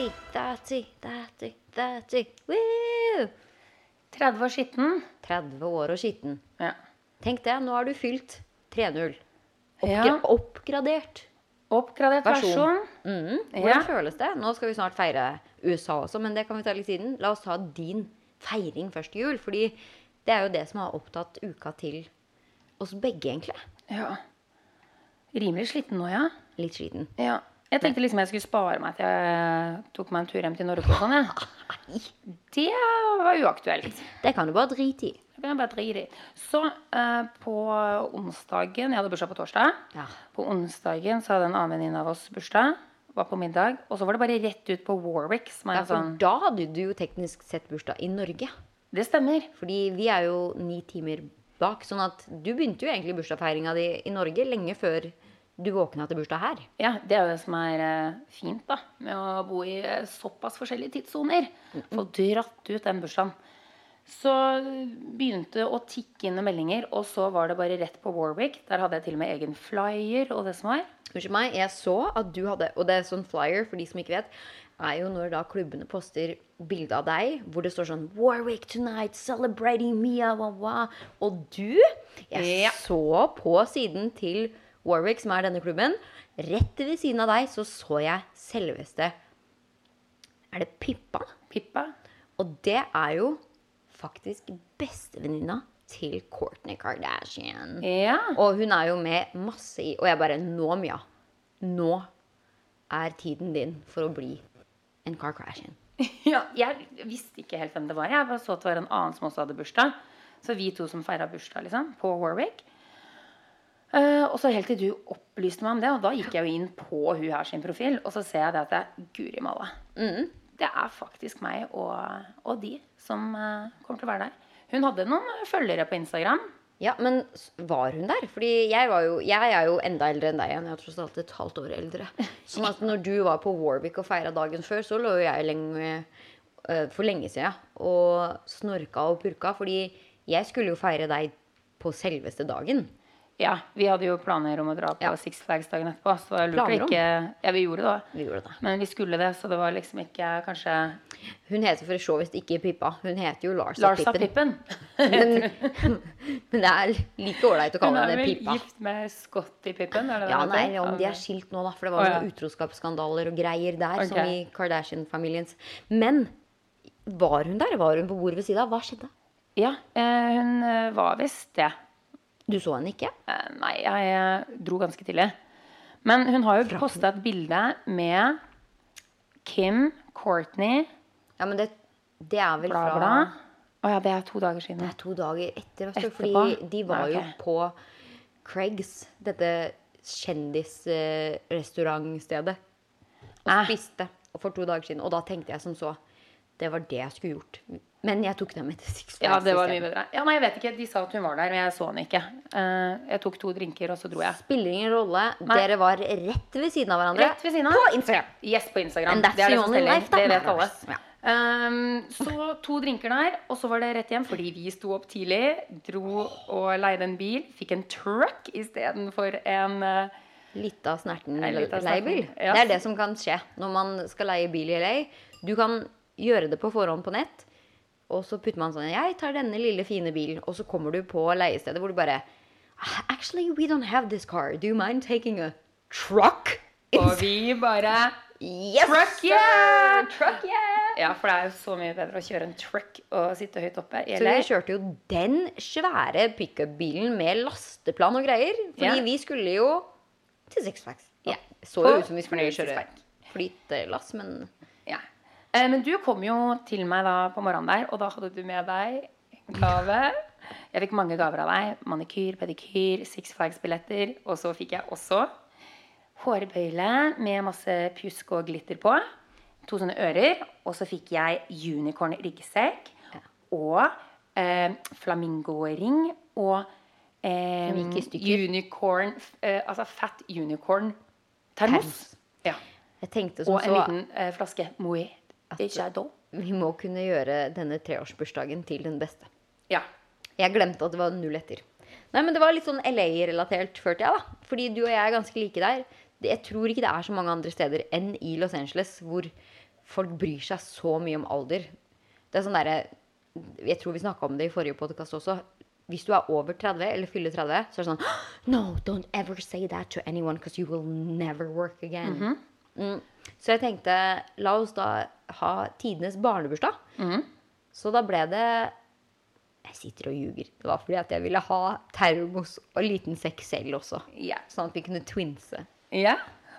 30, 30, 30, 30. Woo! 30 år skitten. 30 år og skitten. Ja. Tenk det, nå har du fylt 3-0. Oppgra Ja. Oppgradert Oppgradert versjon. versjon. Mhm. Hvordan Ja. føles det? Nå skal vi snart feire USA også, men det kan vi ta litt siden. La oss ta din feiring først jul, fordi det er jo det som har opptatt uka til oss begge, egentlig. Ja. Rimelig sliten nå, ja. Litt sliten. ja. Jeg tenkte liksom jeg skulle spare meg til jeg tok meg en tur hjem til Norge og sånn, ja. Det var uaktuelt. Det kan du bare drite i. Det kan jeg bare drite i. Så eh, på onsdagen Jeg hadde bursdag på torsdag. Ja. På onsdagen så hadde en annen venninne av oss bursdag. Var på middag. Og så var det bare rett ut på Warwick. Som er Ja, for sånn da hadde du jo teknisk sett bursdag i Norge. Det stemmer. Fordi vi er jo ni timer bak, sånn at du begynte jo egentlig bursdagsfeiringa di i Norge lenge før du våkna til bursdag her. Ja, Det er jo det som er eh, fint da, med å bo i eh, såpass forskjellige tidssoner. Få dratt ut den bursdagen. Så begynte å tikke inn meldinger, og så var det bare rett på Warwick. Der hadde jeg til og med egen flyer og det som var. Unnskyld meg, jeg så at du hadde Og det er sånn flyer, for de som ikke vet, er jo når da klubbene poster bilde av deg hvor det står sånn Warwick tonight, celebrating Mia, wa, wa. Og du Jeg Ja. så på siden til Warwick, som er denne klubben, rett ved siden av deg så så jeg selveste Er det Pippa? Pippa. Og det er jo faktisk bestevenninna til Kourtney Kardashian. Ja. Og hun er jo med masse i Og jeg bare Nå, Mia. Nå er tiden din for å bli en Kardashian. ja. Jeg visste ikke helt hvem det var. Jeg bare så at det var en annen som også hadde bursdag. Så vi to som feira bursdag liksom, på Warwick. Eh, og så helt til du opplyste meg om det, og da gikk jeg jo inn på hun her sin profil, og så ser jeg det at det er Guri malla. Det er faktisk meg og, og de som uh, kommer til å være der. Hun hadde noen følgere på Instagram. Ja, men var hun der? Fordi jeg, var jo, jeg er jo enda eldre enn deg igjen. Jeg er tross alt et halvt år eldre. Sånn at når du var på Warwick og feira dagen før, så lå jo jeg lenge, uh, for lenge siden og snorka og purka. Fordi jeg skulle jo feire deg på selveste dagen. Ja, vi hadde jo planer om å dra på Ja. Six Flags dagen etterpå. Så det var lurt å ikke Ja, vi gjorde. Vi gjorde det. Men vi skulle det, så det var liksom ikke kanskje Hun heter for så vidt ikke Pippa. Hun heter jo Larsa, Larsa Pippen. Pippen. Men, men det er like ålreit å Hun er henne vel gift med Scotty Pippen? Er det Ja, det nei, om de er skilt nå, da. For det var oh, ja. utroskapsskandaler og greier der, som i Kardashian-familiens. Men var hun der? Var hun på bordet ved siden av? Hva skjedde? Ja, eh, hun eh, var visst det. Du så henne ikke? Eh, Nei, jeg eh, dro ganske tidlig. Men hun har jo posta et bilde med Kim, Courtney, Ja, men det, det er vel bla, fra bla. Oh, ja, det er to dager siden. Det er to dager etter, du. Etterpå? Fordi de var Nei, jo på Craigs, dette kjendisrestaurantstedet, og spiste og for to dager siden. Og da tenkte jeg som så Det var det jeg skulle gjort. Men jeg tok dem med til Six Ja, det var mye bedre. Ja, nei, jeg vet ikke. De sa at hun var der, men jeg så henne ikke. Eh, jeg tok to drinker, og så dro jeg. Spiller ingen rolle. Nei. Dere var rett ved siden av hverandre. Rett ved siden av. På Instagram. Yes, på Instagram. And that's det er the det som only teller. life da. Det vet alle. Ja. Um, så to drinker der, og så var det rett hjem fordi vi sto opp tidlig. Dro og leide en bil. Fikk en truck istedenfor en uh, Lita snerten leiebil. ja. Det er det som kan skje når man skal leie bil i LA. Du kan gjøre det på forhånd på nett, og så putter man sånn Jeg tar denne lille, fine bilen, og så kommer du på leiestedet hvor du bare Actually, we don't have this car. Do you mind taking a truck? Og vi bare Yes! Truck, yeah! Truck, yeah! Ja, for det er jo så mye bedre å kjøre en truck og sitte høyt oppe Eller? Så vi kjørte jo den svære pickup-bilen med lasteplan og greier. Fordi yeah. vi skulle jo til Six Flags. Ja. Så jo ut som vi skulle kjøre flytelass, men. Eh, men du kom jo til meg da på morgenen der, og da hadde du med deg gave. Jeg fikk mange gaver av deg. Manikyr, pedikyr, Six Flags-billetter. Og så fikk jeg også hårbøyle med masse pjusk og glitter på. To sånne ører. Og så fikk jeg unicorn ryggsekk. Og eh, flamingoring. Og eh, unicorn eh, Altså fat unicorn termos. Termos. Ja. Og en liten eh, flaske Moët Chardon. vi må kunne gjøre denne treårsbursdagen til den beste. Ja. Jeg glemte at det var null etter. Nei, men det var litt sånn LA-relatert, følte jeg, da. Fordi du og jeg er ganske like der. Jeg tror ikke det er så mange andre steder enn i Los Angeles hvor folk bryr seg så mye om alder. Det er sånn derre Jeg tror vi snakka om det i forrige podkast også. Hvis du er over 30 eller fyller 30, så er det sånn No, don't ever say that to anyone because you will never work again. mm. Så jeg tenkte la oss da ha tidenes barnebursdag. Så da ble det Jeg sitter og ljuger. Det var fordi at jeg ville ha termos og liten sekk selv også. Yeah. Sånn at vi kunne twinse. Ja,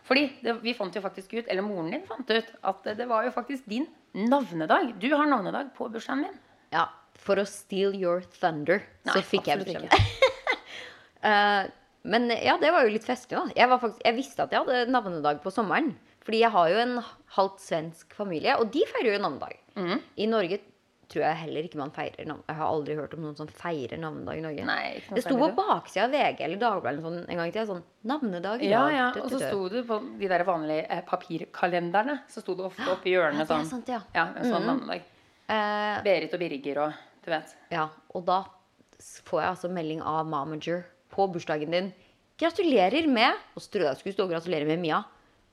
fordi det, vi fant jo faktisk ut, eller moren din fant ut, at det var jo faktisk din navnedag. Du har navnedag på bursdagen min. Ja, for å steal your thunder, så fikk jeg absolutt beskjed. Eh, men ja, det var jo litt festlig, da. Jeg, faktisk, jeg visste at jeg hadde navnedag på sommeren. Fordi jeg har jo en halvt svensk familie, og de feirer jo navnedag. Mm. I Norge tror jeg heller ikke man feirer navn. Jeg har aldri hørt om noen som feirer navnedag i Norge. Nei, det sto på baksida av VG eller Dagbladet sånn, en gang i tida. Sånn navnedag i Ja, dag. ja, ja. og så sto det på de der vanlige eh, papirkalenderne, så sto det ofte oppi Ja, hjørnet er sånn. sant, ja. Ja, en sånn navnedag. Eh, Berit og Birger og du vet. Ja, og da får jeg altså melding av Momager på bursdagen din. Gratulerer med Og så trodde jeg det skulle stå 'gratulerer med Mia',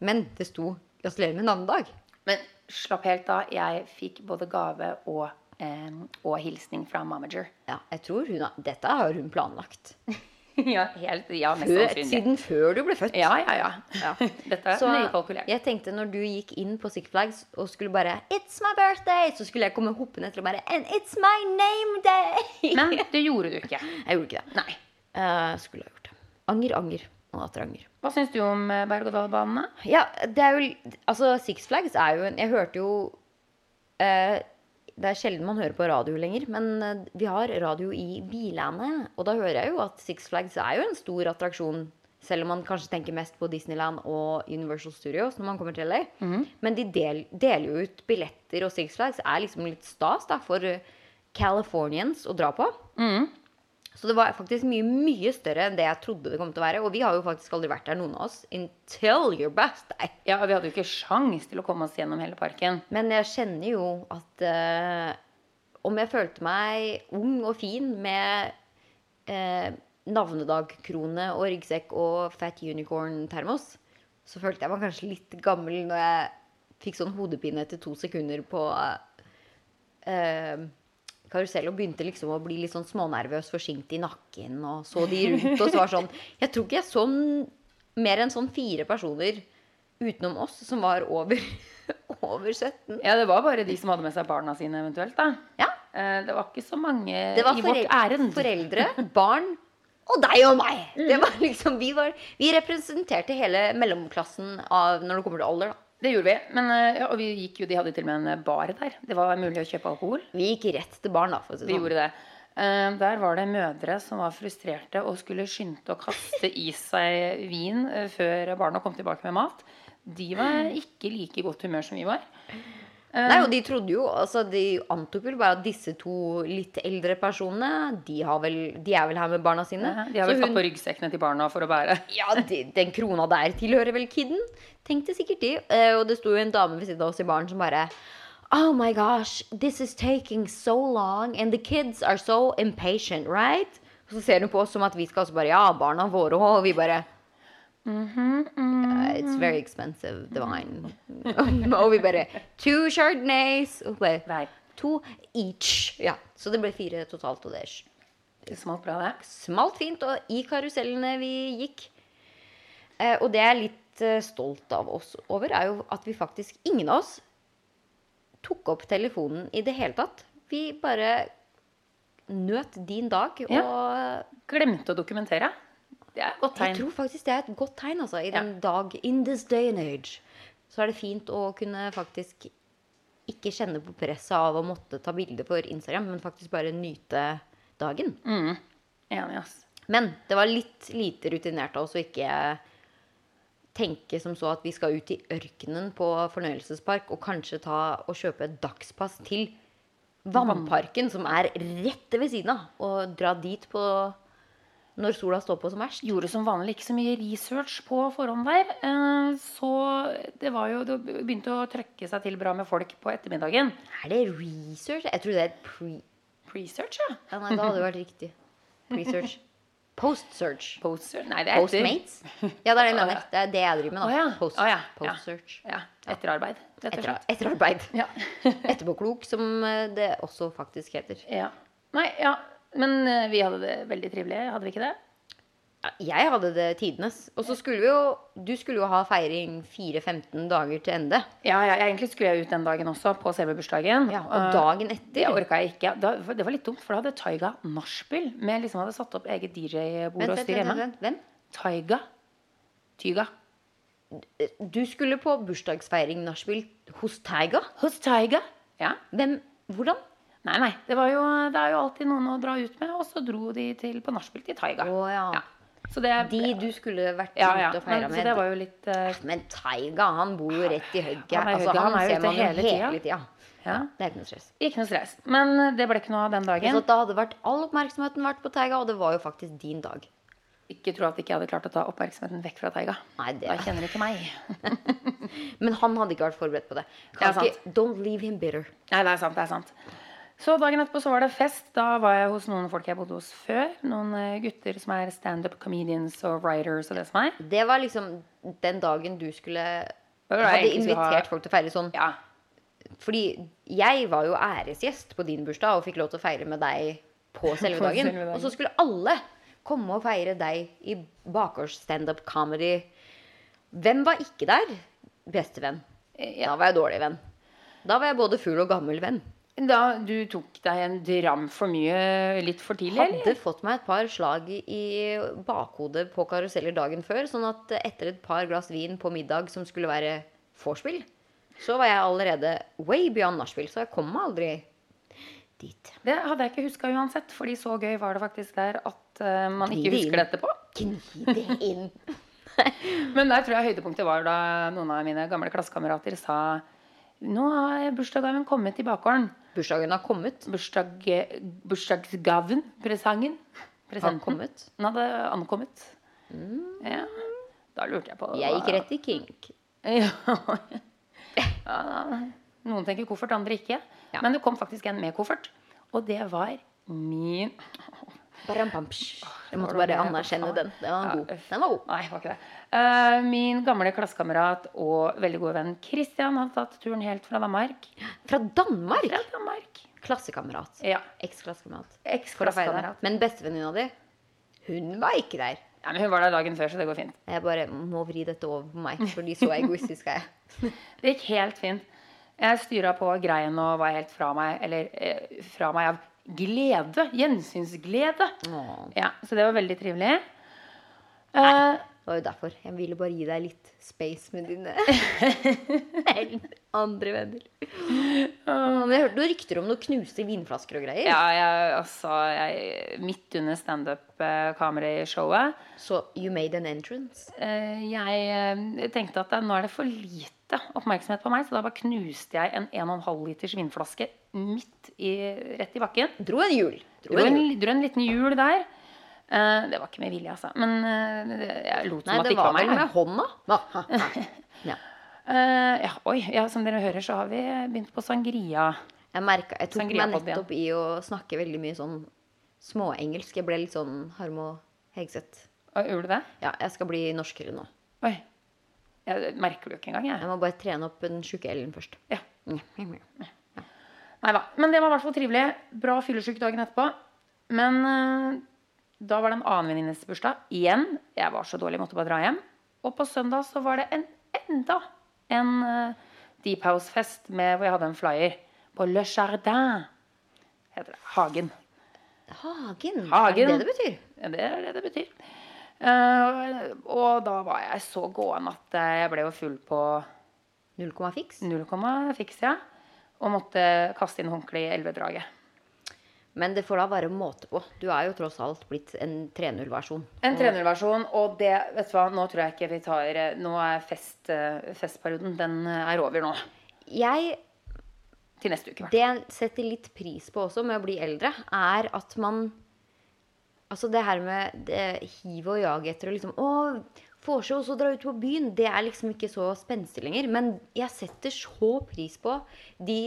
men det sto 'gratulerer med navnedag'. Men slapp helt av. Jeg fikk både gave og, eh, og hilsning fra Momager. Ja, jeg tror hun har, Dette har hun planlagt. ja, helt, ja, Før, siden før du ble født. Ja, ja, ja. Ja. Dette er Så nøye kalkulert. jeg tenkte når du gikk inn på Six Flags og skulle bare 'It's my birthday', så skulle jeg komme hoppende etter og bare 'And it's my name day'. Men det gjorde du ikke. jeg gjorde ikke det. Nei. Eh, skulle ha gjort det. Anger, anger og atter anger. Hva syns du om eh, berg-og-dal-banene? Ja, det er jo Altså, Six Flags er jo en Jeg hørte jo uh, Det er sjelden man hører på radio lenger, men vi har radio i bilene. Og da hører jeg jo at Six Flags er jo en stor attraksjon. Selv om man kanskje tenker mest på Disneyland og Universal Studios når man kommer til LA. Men de del, deler jo ut billetter, og Six Flags er liksom litt stas da, for Californians å dra på. Så det var faktisk mye, mye større enn det jeg trodde det kom til å være. Og vi har jo faktisk aldri vært der, noen av oss. Until your best day. Ja, Vi hadde jo ikke sjans til å komme oss gjennom hele parken. Men jeg kjenner jo at uh, om jeg følte meg ung og fin med uh, navnedagkrone og ryggsekk og Fat Unicorn-termos, så følte jeg meg kanskje litt gammel når jeg fikk sånn hodepine etter to sekunder på eh, karusell og begynte liksom å bli litt sånn smånervøs, forsinket i nakken, og så de rundt og så var sånn Jeg tror ikke jeg så mer enn sånn fire personer utenom oss som var over, over 17. Ja, Det var bare de som hadde med seg barna sine eventuelt. da. Ja. Eh, Det var ikke så mange i vårt ærend. foreldre, barn og deg og meg. Det var liksom, vi, var, vi representerte hele mellomklassen av, når det kommer til alder. da. Det gjorde vi. Men, eh, ja, og vi gikk jo, De hadde til og med en bar der. Det var mulig å kjøpe alkohol. Vi gikk rett til baren, da. for å si sånn. Vi gjorde det. Eh, Der var det mødre som var frustrerte og skulle skynde å kaste i seg vin eh, før barna kom tilbake med mat. De var ikke like i godt humør som vi var. Nei, og de trodde jo, altså De antok vel bare at disse to litt eldre personene, de, har vel, de er vel her med barna sine. Ja, De har vel tatt på ryggsekkene til barna for å bære. Ja, de, den krona der tilhører vel kidden, tenkte sikkert de. Eh, og det sto jo en dame ved siden av oss i baren som bare Oh my gosh, this is taking so long, and the kids are so impatient, right? Og så ser hun på oss som at vi skal også bare Ja, barna våre òg. Og vi bare "Yeah, It's very expensive, the wine. og vi bare Two chardonnays. Og bare, to each. Ja, Så det ble fire totalt, og det Det smalt bra, det. smalt fint, og i karusellene vi gikk. Uh, og det jeg er litt uh, stolt av oss over, er jo at vi faktisk, ingen av oss, tok opp telefonen i det hele tatt. Vi bare nøt din dag, og Ja. Glemte å dokumentere. Det er et godt jeg tror faktisk det er et godt tegn, altså. I Ja. den dag, in this day and age, så er det fint å kunne faktisk ikke kjenne på presset av å måtte ta bilde for Instagram, men faktisk bare nyte dagen. Enig, ass. Men det var litt lite rutinert av oss å ikke tenke som så at vi skal ut i ørkenen på fornøyelsespark og kanskje ta og kjøpe et dagspass til Vannparken, som er rett ved siden av, og dra dit på når sola står på som verst. Gjorde som vanlig ikke så mye research på forhånd der. eh, Så det var jo Det begynte å trøkke seg til bra med folk på ettermiddagen. Er det research? Jeg tror det er pre... Research, ja. Ja, nei, da hadde det vært riktig. Research. Post-search. Post Nei, det er etter. Postmates? Ja, det er det jeg mener. Det er det jeg driver med, da. Post, Å, ja. Post-search. Ja. Etterarbeid, rett og Etter, slett. etterarbeid. Ja. Etterpåklok, som eh, det også faktisk heter. ja. Nei, ja. Men eh, vi hadde det veldig trivelig, hadde vi ikke det? Ja, Jeg hadde det tidenes. Og så skulle vi jo Du skulle jo ha feiring 4-15 dager til ende. Ja, ja, egentlig skulle jeg ut den dagen også, på selve bursdagen. Ja, og Eh, dagen Det etter orka jeg ikke. Det var litt dumt, for da hadde Taiga nachspiel. Med liksom hadde satt opp eget DJ-bord og styr hjemme. vent, Hvem? Taiga. Tyga. Du skulle på bursdagsfeiring nachspiel hos Taiga? Hos Taiga. Ja. Hvem? Hvordan? Nei, nei. Det, var jo, det er jo alltid noen å dra ut med, og så dro de til på nachspiel til Taiga. Oh, ja. Ja. Så det De du skulle vært ja, ja. ute og feira så med. det var jo litt uh... Men Taiga, han bor jo rett i hugget. Han Altså, han, han er jo ute hele hele tida. Ja. Det er ikke noe stress. Ikke noe stress. Men eh, det ble ikke noe av den dagen. Så da hadde vært all oppmerksomheten vært på Taiga, og det var jo faktisk din dag. Ikke tro at ikke jeg hadde klart å ta oppmerksomheten vekk fra Taiga. Nei, det Da kjenner du ikke meg. Men han hadde ikke vært forberedt på det. Det er sant. ikke, don't leave him bitter. Nei, det er sant. det er sant Så dagen etterpå så var det fest. Da var jeg hos noen folk jeg bodde hos før. Noen eh, gutter som er standup comedians og writers og det som er. Det var liksom den dagen du skulle Hadde invitert folk til å feire sånn. Ja. Fordi jeg var jo æresgjest på din bursdag og fikk lov til å feire med deg på selve dagen. Og så skulle alle komme og feire deg i bakgårds standup comedy. Hvem var ikke der? Bestevenn. Da var jeg dårlig venn. Da var jeg både full og gammel venn. Da du tok deg en dram for mye litt for tidlig, eller? Hadde fått meg et par slag i- bakhodet på karuseller dagen før. Sånn at etter et par glass vin på middag som skulle være vorspiel, så var jeg allerede way beyond nachspiel. Så jeg kom meg aldri dit. Det hadde jeg ikke huska uansett, fordi så gøy var det faktisk der at uh, man Gni ikke husker det etterpå. Gni det inn. Men der tror jeg høydepunktet var da noen av mine gamle klassekamerater sa Nå har bursdagsgaven kommet i bakgården. Bursdagen har kommet. Bursdag, bursdagsgaven, presangen, presenten, kommet. den hadde ankommet. Ja. Da lurte jeg på Jeg gikk rett i kink. Ja. ja. Noen tenker koffert, andre ikke. Ja. Men det kom faktisk en med koffert. Og det var min. Jeg måtte bare anerkjenne den. Den var god. Den var god. Nei, var ikke det. Uh, min gamle klassekamerat og veldig gode venn Christian har tatt turen helt fra Danmark. Fra Danmark! Fra Danmark. Klassekamerat. Ja. Eksklassekameraat. deg. Men bestevenninna di, hun var ikke der. Ja, men hun var der dagen før, så det går fint. Jeg bare må vri dette over på meg, fordi så egoistisk er jeg. Det gikk helt fint. Jeg styra på greien og var helt fra meg, eller eh, fra meg av glede. Gjensynsglede. Ja, så det var veldig trivelig. Nei, Det var jo derfor. Jeg ville bare gi deg litt space med dine andre venner. Men jeg hørte noen rykter om noen knuste vinflasker og greier. ja, jeg, altså, jeg, midt under standup-kamerashowet Så you made an entrance. eh, Jeg eh, tenkte at eh, nå er det for lite oppmerksomhet på meg, så da bare knuste jeg en 1,5 liters vinflaske midt i, rett i bakken. Dro en hjul. Dro Dro en dro en liten hjul der. Uh, det var ikke med vilje, altså. Men uh, jeg lot som Nei, at det det ikke var var vel var med hånda. Ja. Uh, ja, oi, ja, som dere hører, så har vi begynt på sangria. Jeg, merket, jeg tok meg sangria meg nettopp i å snakke veldig mye sånn småengelsk. Jeg ble litt sånn Harmo Hegseth. Gjorde du det? Ja, jeg skal bli norskere nå. Oi. Jeg merker det jo ikke engang, jeg. Jeg må bare trene opp den sjuke Ellen først. Ja. Mm. Neida. Men det var i hvert fall trivelig. Bra fyllesyk dagen etterpå. Men uh, da var det en annen venninnes bursdag. Igjen. Jeg var så dårlig, måtte bare dra hjem. Og på søndag så var det en enda en uh, Deep House-fest med, hvor jeg hadde en flyer. På Le Jardin. Heter det. Hagen. Hagen. Hagen. Er det det det betyr? Ja, det er det det betyr. Uh, og da var jeg så gåen at jeg ble jo full på Null komma fiks? 0, fiks, ja. Og måtte kaste inn håndkleet i elvedraget. Men det får da være måte på. Du er jo tross alt blitt en 3.0-versjon. En 3.0-versjon, og det, vet du hva, nå tror jeg ikke vi tar eh, Nå er fest, eh, festperioden, den eh, er over nå. Jeg Til neste uke. Det jeg setter litt pris på også med å bli eldre, er at man Altså det her med det hiv og jag etter å liksom Å, vorse og så dra ut på byen. Det er liksom ikke så spenstig lenger. Men jeg setter så pris på de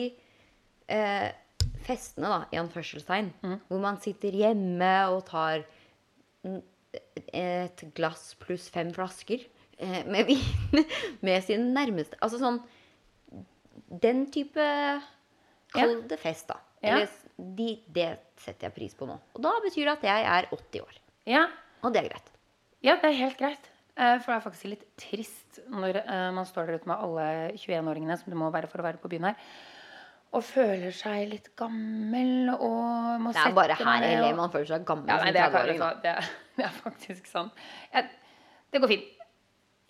eh, festene, da, i anførselstegn, hvor man sitter hjemme og tar et glass pluss fem flasker eh, med vin med sin nærmeste Altså sånn Den type Kall det fest, da. Ja. Eller, de, det setter jeg pris på nå. Og da betyr det at jeg er 80 år. Ja, Og det er greit. ja det er helt greit. Eh, For det er faktisk litt trist når eh, man står der ute med alle 21-åringene som det må være for å være på byen her, og føler seg litt gammel og må Det er bare sette her i LA og- man føler seg gammel Ja, nei, det, er, 30-åring. det, er, det er faktisk sant. Jeg, det går fint.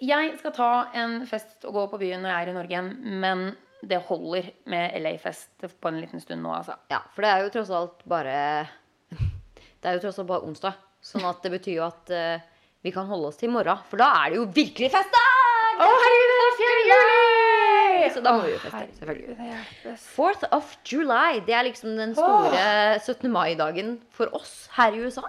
Jeg skal ta en fest og gå på byen når jeg er i Norge igjen, men det holder med LA-fest på en liten stund nå, altså. Ja, for det er jo tross alt bare Det er jo tross alt bare onsdag. Sånn at det betyr jo at eh, vi kan holde oss til i morgen. For da er det jo virkelig festdag! Å, herregud, det er 4. juli! Så da må vi jo feste, selvfølgelig. det 4th of July, det er liksom den store 17. mai-dagen for oss her i USA.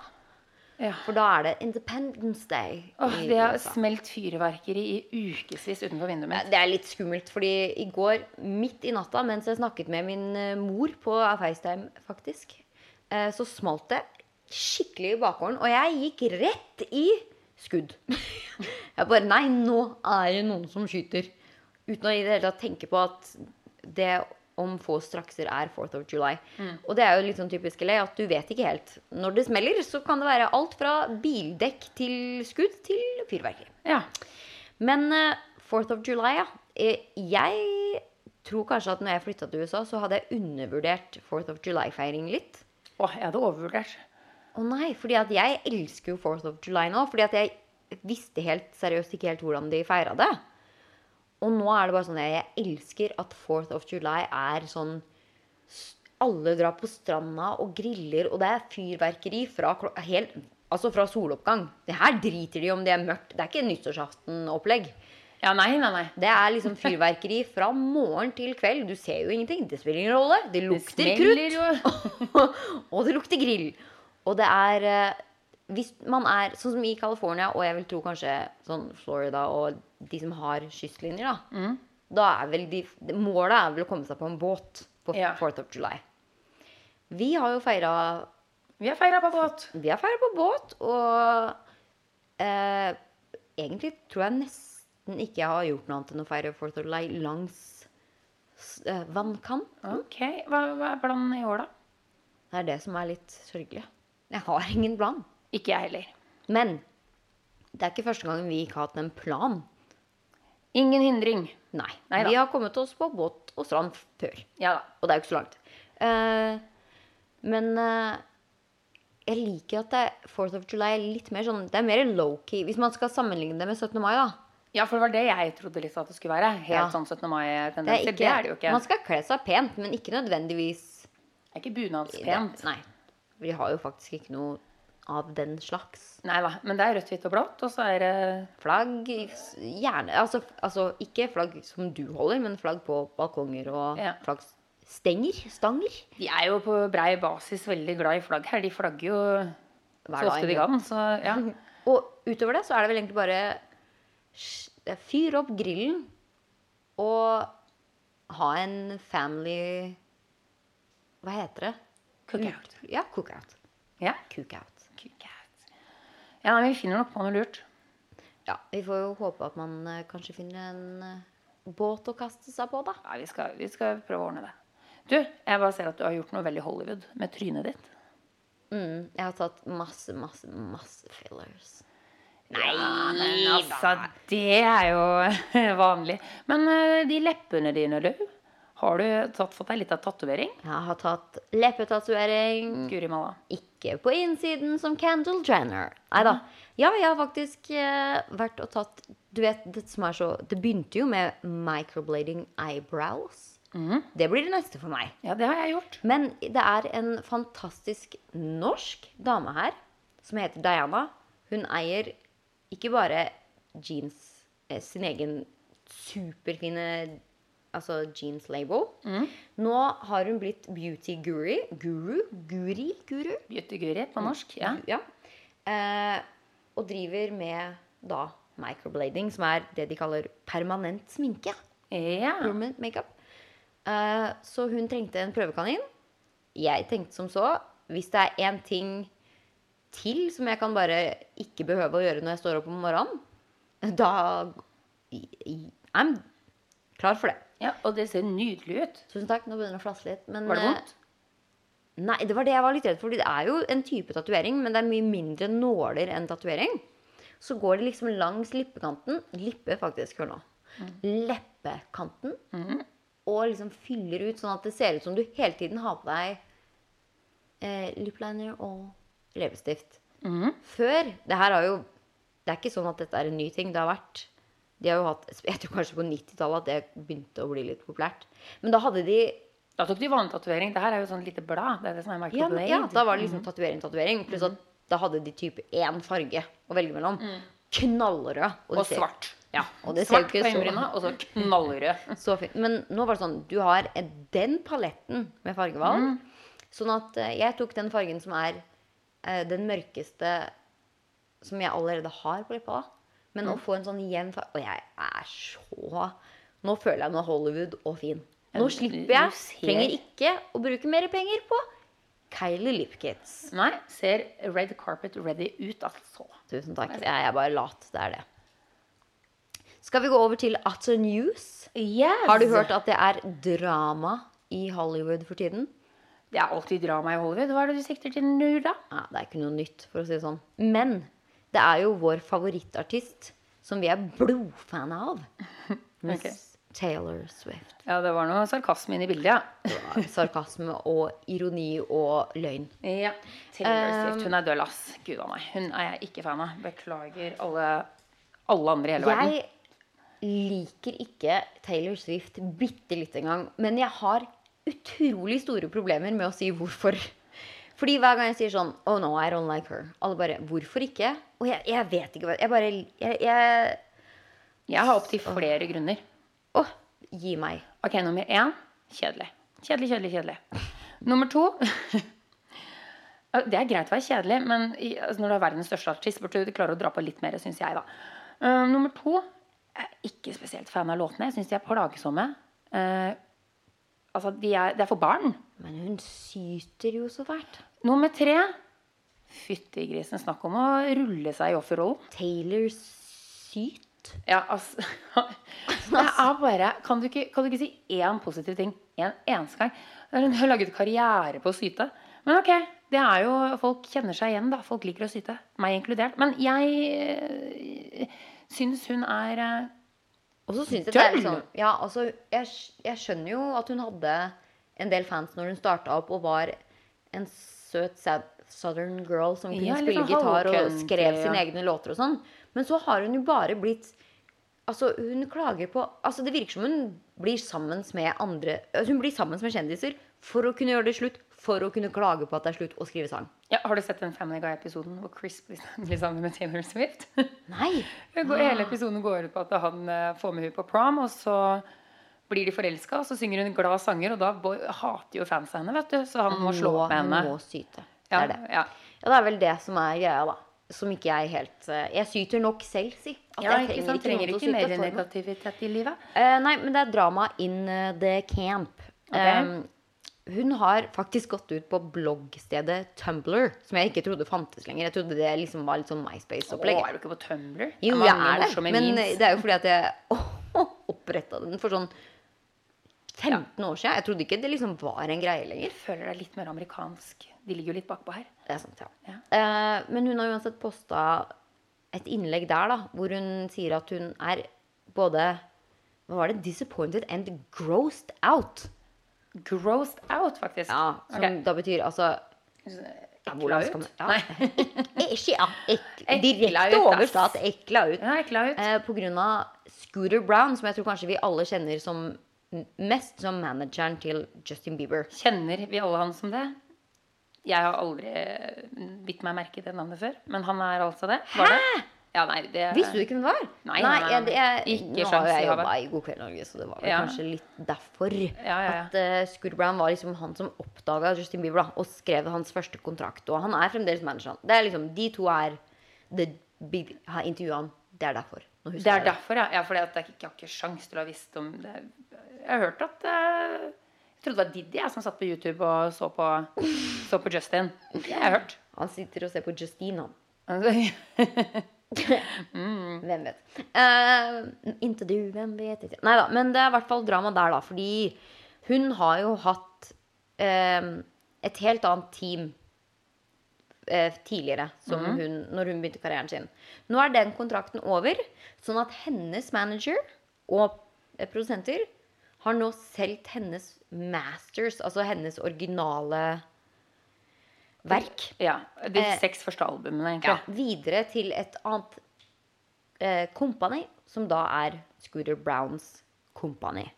Ja. For da er det Independence Day. Oh, det har smelt fyrverkeri i ukevis utenfor vinduet mitt. Det er litt skummelt, fordi i går, midt i natta, mens jeg snakket med min eh, mor på FaceTime, faktisk, eh, så smalt det skikkelig i bakgården, og jeg gikk rett i skudd. Jeg bare Nei, nå er det noen som skyter. Uten å i det hele tatt tenke på at det om få strakser er 4th of July. Og det er jo litt sånn typisk LA at du vet ikke helt. Når det smeller, så kan det være alt fra bildekk til skudd til fyrverkeri. Ja. Men eh, 4th of July, ja. Eh, Jeg tror kanskje at når jeg flytta til USA, så hadde jeg undervurdert 4th of July-feiring litt. Åh, jeg hadde overvurdert. Å nei, fordi at jeg elsker jo 4th of July nå. Fordi at jeg visste helt seriøst ikke helt hvordan de feira det. Og nå er det bare sånn jeg elsker at 4th of July er sånn Alle drar på stranda og griller, og det er fyrverkeri fra, helt, altså fra soloppgang. Det her driter de om det er mørkt. Det er ikke nyttårsaften-opplegg. Ja, nei, nei, nei. Det er liksom fyrverkeri fra morgen til kveld. Du ser jo ingenting. Det spiller ingen rolle. Det lukter det krutt. og det lukter grill. Og det er eh, Hvis man er sånn som i California, og jeg vil tro kanskje sånn Florida og de som har kystlinjer, da. Mm. Da er vel de Målet er vel å komme seg på en båt på Ja. 4th of July. Vi har jo feira Vi har feira på båt. Vi har feira på båt, og eh, egentlig tror jeg nesten ikke jeg har gjort noe annet enn å feire 4th of July langs eh, vannkanten. Ok, hva, hva er planen i år, da? Det er det som er litt sørgelig. Jeg har ingen plan. Ikke jeg heller. Men det er ikke første gangen vi ikke har hatt en plan. Ingen hindring. Nei. Neida. Vi har kommet oss på båt og strand før. Ja da. Og det er jo ikke så langt. Uh, men uh, jeg liker at det, 4th of July er litt mer sånn Det er mer low-key. Hvis man skal sammenligne det med 17. mai, da. Ja, for det var det jeg trodde litt at det skulle være. Helt Ja. sånn 17. Er, mai-tendenser. Det, det, er det jo ikke. Man skal kle seg pent, men ikke nødvendigvis Det er ikke bunadspent. Nei. Vi har jo faktisk ikke noe av den slags. Nei da. Men det er rødt, hvitt og blått, og så er det Flagg gjerne altså, altså ikke flagg som du holder, men flagg på balkonger og Ja. flaggstenger. Stanger. De er jo på brei basis veldig glad i flagg her. De flagger jo Hver så ofte de kan. Så ja. Og utover det så er det vel egentlig bare fyr opp grillen og ha en family Hva heter det? Cookout. Ja, cookout. Ja. Cookout. Cookout. Ja, nei, vi finner nok på noe lurt. Ja, vi får jo håpe at man eh, kanskje finner en eh, båt å kaste seg på, da. Ja, vi skal, vi skal prøve å ordne det. Du, jeg bare ser at du har gjort noe veldig Hollywood med trynet ditt. Mm, jeg har tatt masse, masse, masse fillers. Nei, men altså, det er jo vanlig. Men eh, de leppene dine, du. Har du tatt, fått deg litt av tatovering? Jeg har tatt leppetatovering. Guri malla. Ikke på innsiden som Candle Jenner. Nei da. Ja, jeg har faktisk eh, vært og tatt Du vet, det som er så Det begynte jo med microblading eyebrows. Det blir det neste for meg. Ja, det har jeg gjort. Men det er en fantastisk norsk dame her som heter Diana. Hun eier ikke bare jeans, eh, sin egen superfine altså jeans label. Nå har hun blitt beauty guru. Guru? Guri? Guru? Beauty-guri på norsk. Ja. Ja. Eh, og driver med da microblading, som er det de kaller permanent sminke. ja. Permanent makeup. Eh, så hun trengte en prøvekanin. Jeg tenkte som så Hvis det er én ting til som jeg kan bare ikke behøve å gjøre når jeg står opp om morgenen, da I'm klar for det. Ja, Og det ser nydelig ut. Tusen takk. Nå begynner det å flasse litt. Men, Var det eh, vondt? Nei, det var det jeg var litt redd for. Det er jo en type tatovering, men det er mye mindre nåler enn tatovering. Så går det liksom langs lippekanten. Lippe, faktisk. Hør nå. Leppekanten. Og liksom fyller ut, sånn at det ser ut som du hele tiden har på deg eh, lipliner og leppestift. Før Det her har jo Det er ikke sånn at dette er en ny ting. Det har vært De har jo hatt Jeg tror kanskje på 90-tallet at det begynte å bli litt populært. Men da hadde de Da tok de vanlig tatovering. Det her er jo sånn lite blad. Det er det som er ja, på men, ja, da var det liksom tatovering, tatovering. Pluss at da hadde de type én farge å velge mellom. Knallrød. Og og ser- svart. Ja, og det Svart på øyenbryna, og så knallrød. så fint. Men nå var det sånn, du har den paletten med fargevalg. Sånn at eh, jeg tok den fargen som er eh, den mørkeste som jeg allerede har på leppa. da. Men å få en sånn jevn Og jeg er så Nå føler jeg meg Hollywood og fin. Nå slipper jeg. Trenger ikke å bruke mer penger på Kylie Lipkits. Nei, ser red carpet ready ut, altså. Tusen takk. Jeg er bare lat. Det er det. Skal vi gå over til Utter News? Yes. Har du hørt at det er drama i Hollywood for tiden? Det er alltid drama i Hollywood. Hva er det du sikter til nå, da? Ja, det er ikke noe nytt, for å si det sånn. Men det er jo vår favorittartist som vi er blodfan av. Miss okay. Taylor Swift. Ja, det var noe sarkasme inne i bildet, ja. Sarkasme og ironi og løgn. Ja. Taylor Um, Swift, hun er døll, ass. Gud a meg. Hun er jeg ikke fan av. Beklager alle, alle andre i hele verden. Jeg liker ikke Taylor Swift bitte litt engang. Men jeg har utrolig store problemer med å si hvorfor. Fordi hver gang jeg sier sånn Oh no, I don't like her. Alle bare Hvorfor ikke? Og jeg, jeg vet ikke hva Jeg bare Jeg, jeg Jeg har opptil flere grunner. Åh, gi meg. Ok, nummer én kjedelig. Kjedelig, kjedelig, kjedelig. Nummer to Det er greit å være kjedelig, men altså, når du er verdens største artist, burde du klare å dra på litt mer, syns jeg, da. Eh, nummer to jeg er ikke spesielt fan av låtene. Jeg syns de er plagsomme. Eh, altså, de er, det er for barn. Men hun syter jo så fælt. Nummer tre Fytti grisen, snakk om å rulle seg i offerrollen. Taylor syt? Ja, altså Det er bare Kan du ikke, kan du ikke si én positiv ting en eneste gang? Hun har laget karriere på å syte. Men ok, det er jo Folk kjenner seg igjen, da. Folk liker å syte. Meg inkludert. Men jeg øh, syns hun er øh, Og så syns jeg det er liksom Ja, altså, jeg, jeg skjønner jo at hun hadde en del fans når hun starta opp og var en søt southern girl som kunne Ja, spille sånn gitar og skrev sine egne låter og sånn. Men så har hun jo bare blitt Altså, hun klager på Altså, det virker som hun blir sammen med andre altså, Hun blir sammen med kjendiser for å kunne gjøre det slutt, for å kunne klage på at det er slutt, og skrive sang. ja, Har du sett den Family Guy-episoden hvor Chris blir sammen med Taylor Swift? Nei! Hele episoden går ut på at han eh, får med henne på prom, og så blir de forelska, og så synger hun glad sanger, og da hater jo fansa henne, vet du. Så han må slå opp med henne. må syte. Det Ja, er det. ja. Ja, det er vel det som er greia, da. Som ikke jeg helt eh, Jeg syter nok selv, si. At Ja, jeg ikke sant? Trenger ikke, ikke mer negativitet i livet. Uh, nei, men det er drama in the camp. Okay. Um, hun har faktisk gått ut på bloggstedet Tumblr, som jeg ikke trodde fantes lenger. Jeg trodde det liksom var litt sånn MySpace-opplegg. er du ikke på Tumblr? Jo, jeg er det. Men memes. det er jo fordi at jeg oppretta den for sånn 15 år siden. Jeg trodde ikke det liksom var en greie lenger. Jeg føler er litt mer amerikansk. De ligger jo litt bakpå her. Det er sant, ja. Ja. Eh, men hun har uansett posta et innlegg der da, hvor hun sier at hun er både Hva var det? Disappointed and grossed out. Grossed out, faktisk. Ja, Som okay. da betyr altså Ekla ut? man- ja. Nei. Ikke ja, ek, direkte oversatt ekla ut. Ja, ekla ut. Eh, på grunn av Scooter Brown, som jeg tror kanskje vi alle kjenner som mest som manageren til Justin Bieber. Kjenner vi alle han som det? Jeg har aldri bitt meg merke i det navnet før, men han er altså det. Var det? Ja, nei, det Visste du ikke hvem det var? Nei, nei, nei, jeg, nei. jeg, Ikke nå har jeg jobba i God kveld Norge, så det var Ja. kanskje litt derfor. Ja. At uh, Scooter Brown var liksom han som oppdaga Justin Bieber da, og skrev hans første kontrakt. Og han er fremdeles manageren. Det er liksom, De to er the big, har intervjua han. Det er derfor. Det er jeg derfor, ja. ja jeg ikke jeg har ikke sjans til å ha visst om det. Jeg har hørt at Jeg trodde det var Diddy jeg, som satt på YouTube og så på, så på Justin. Det har jeg hørt. Han sitter og ser på Justine. Altså, Hvem vet. Uh, Inte du, hvem vet ikke. Nei da, men det er i hvert fall drama der, da. Fordi hun har jo hatt uh, et helt annet team uh, tidligere, som hun, når hun begynte karrieren sin. Nå er den kontrakten over, sånn at hennes manager og eh, produsenter har nå solgt hennes masters, altså hennes originale verk. ja, De Eh, seks første albumene, Ja, videre til et annet eh, company, som da er Scooter Browns kompani.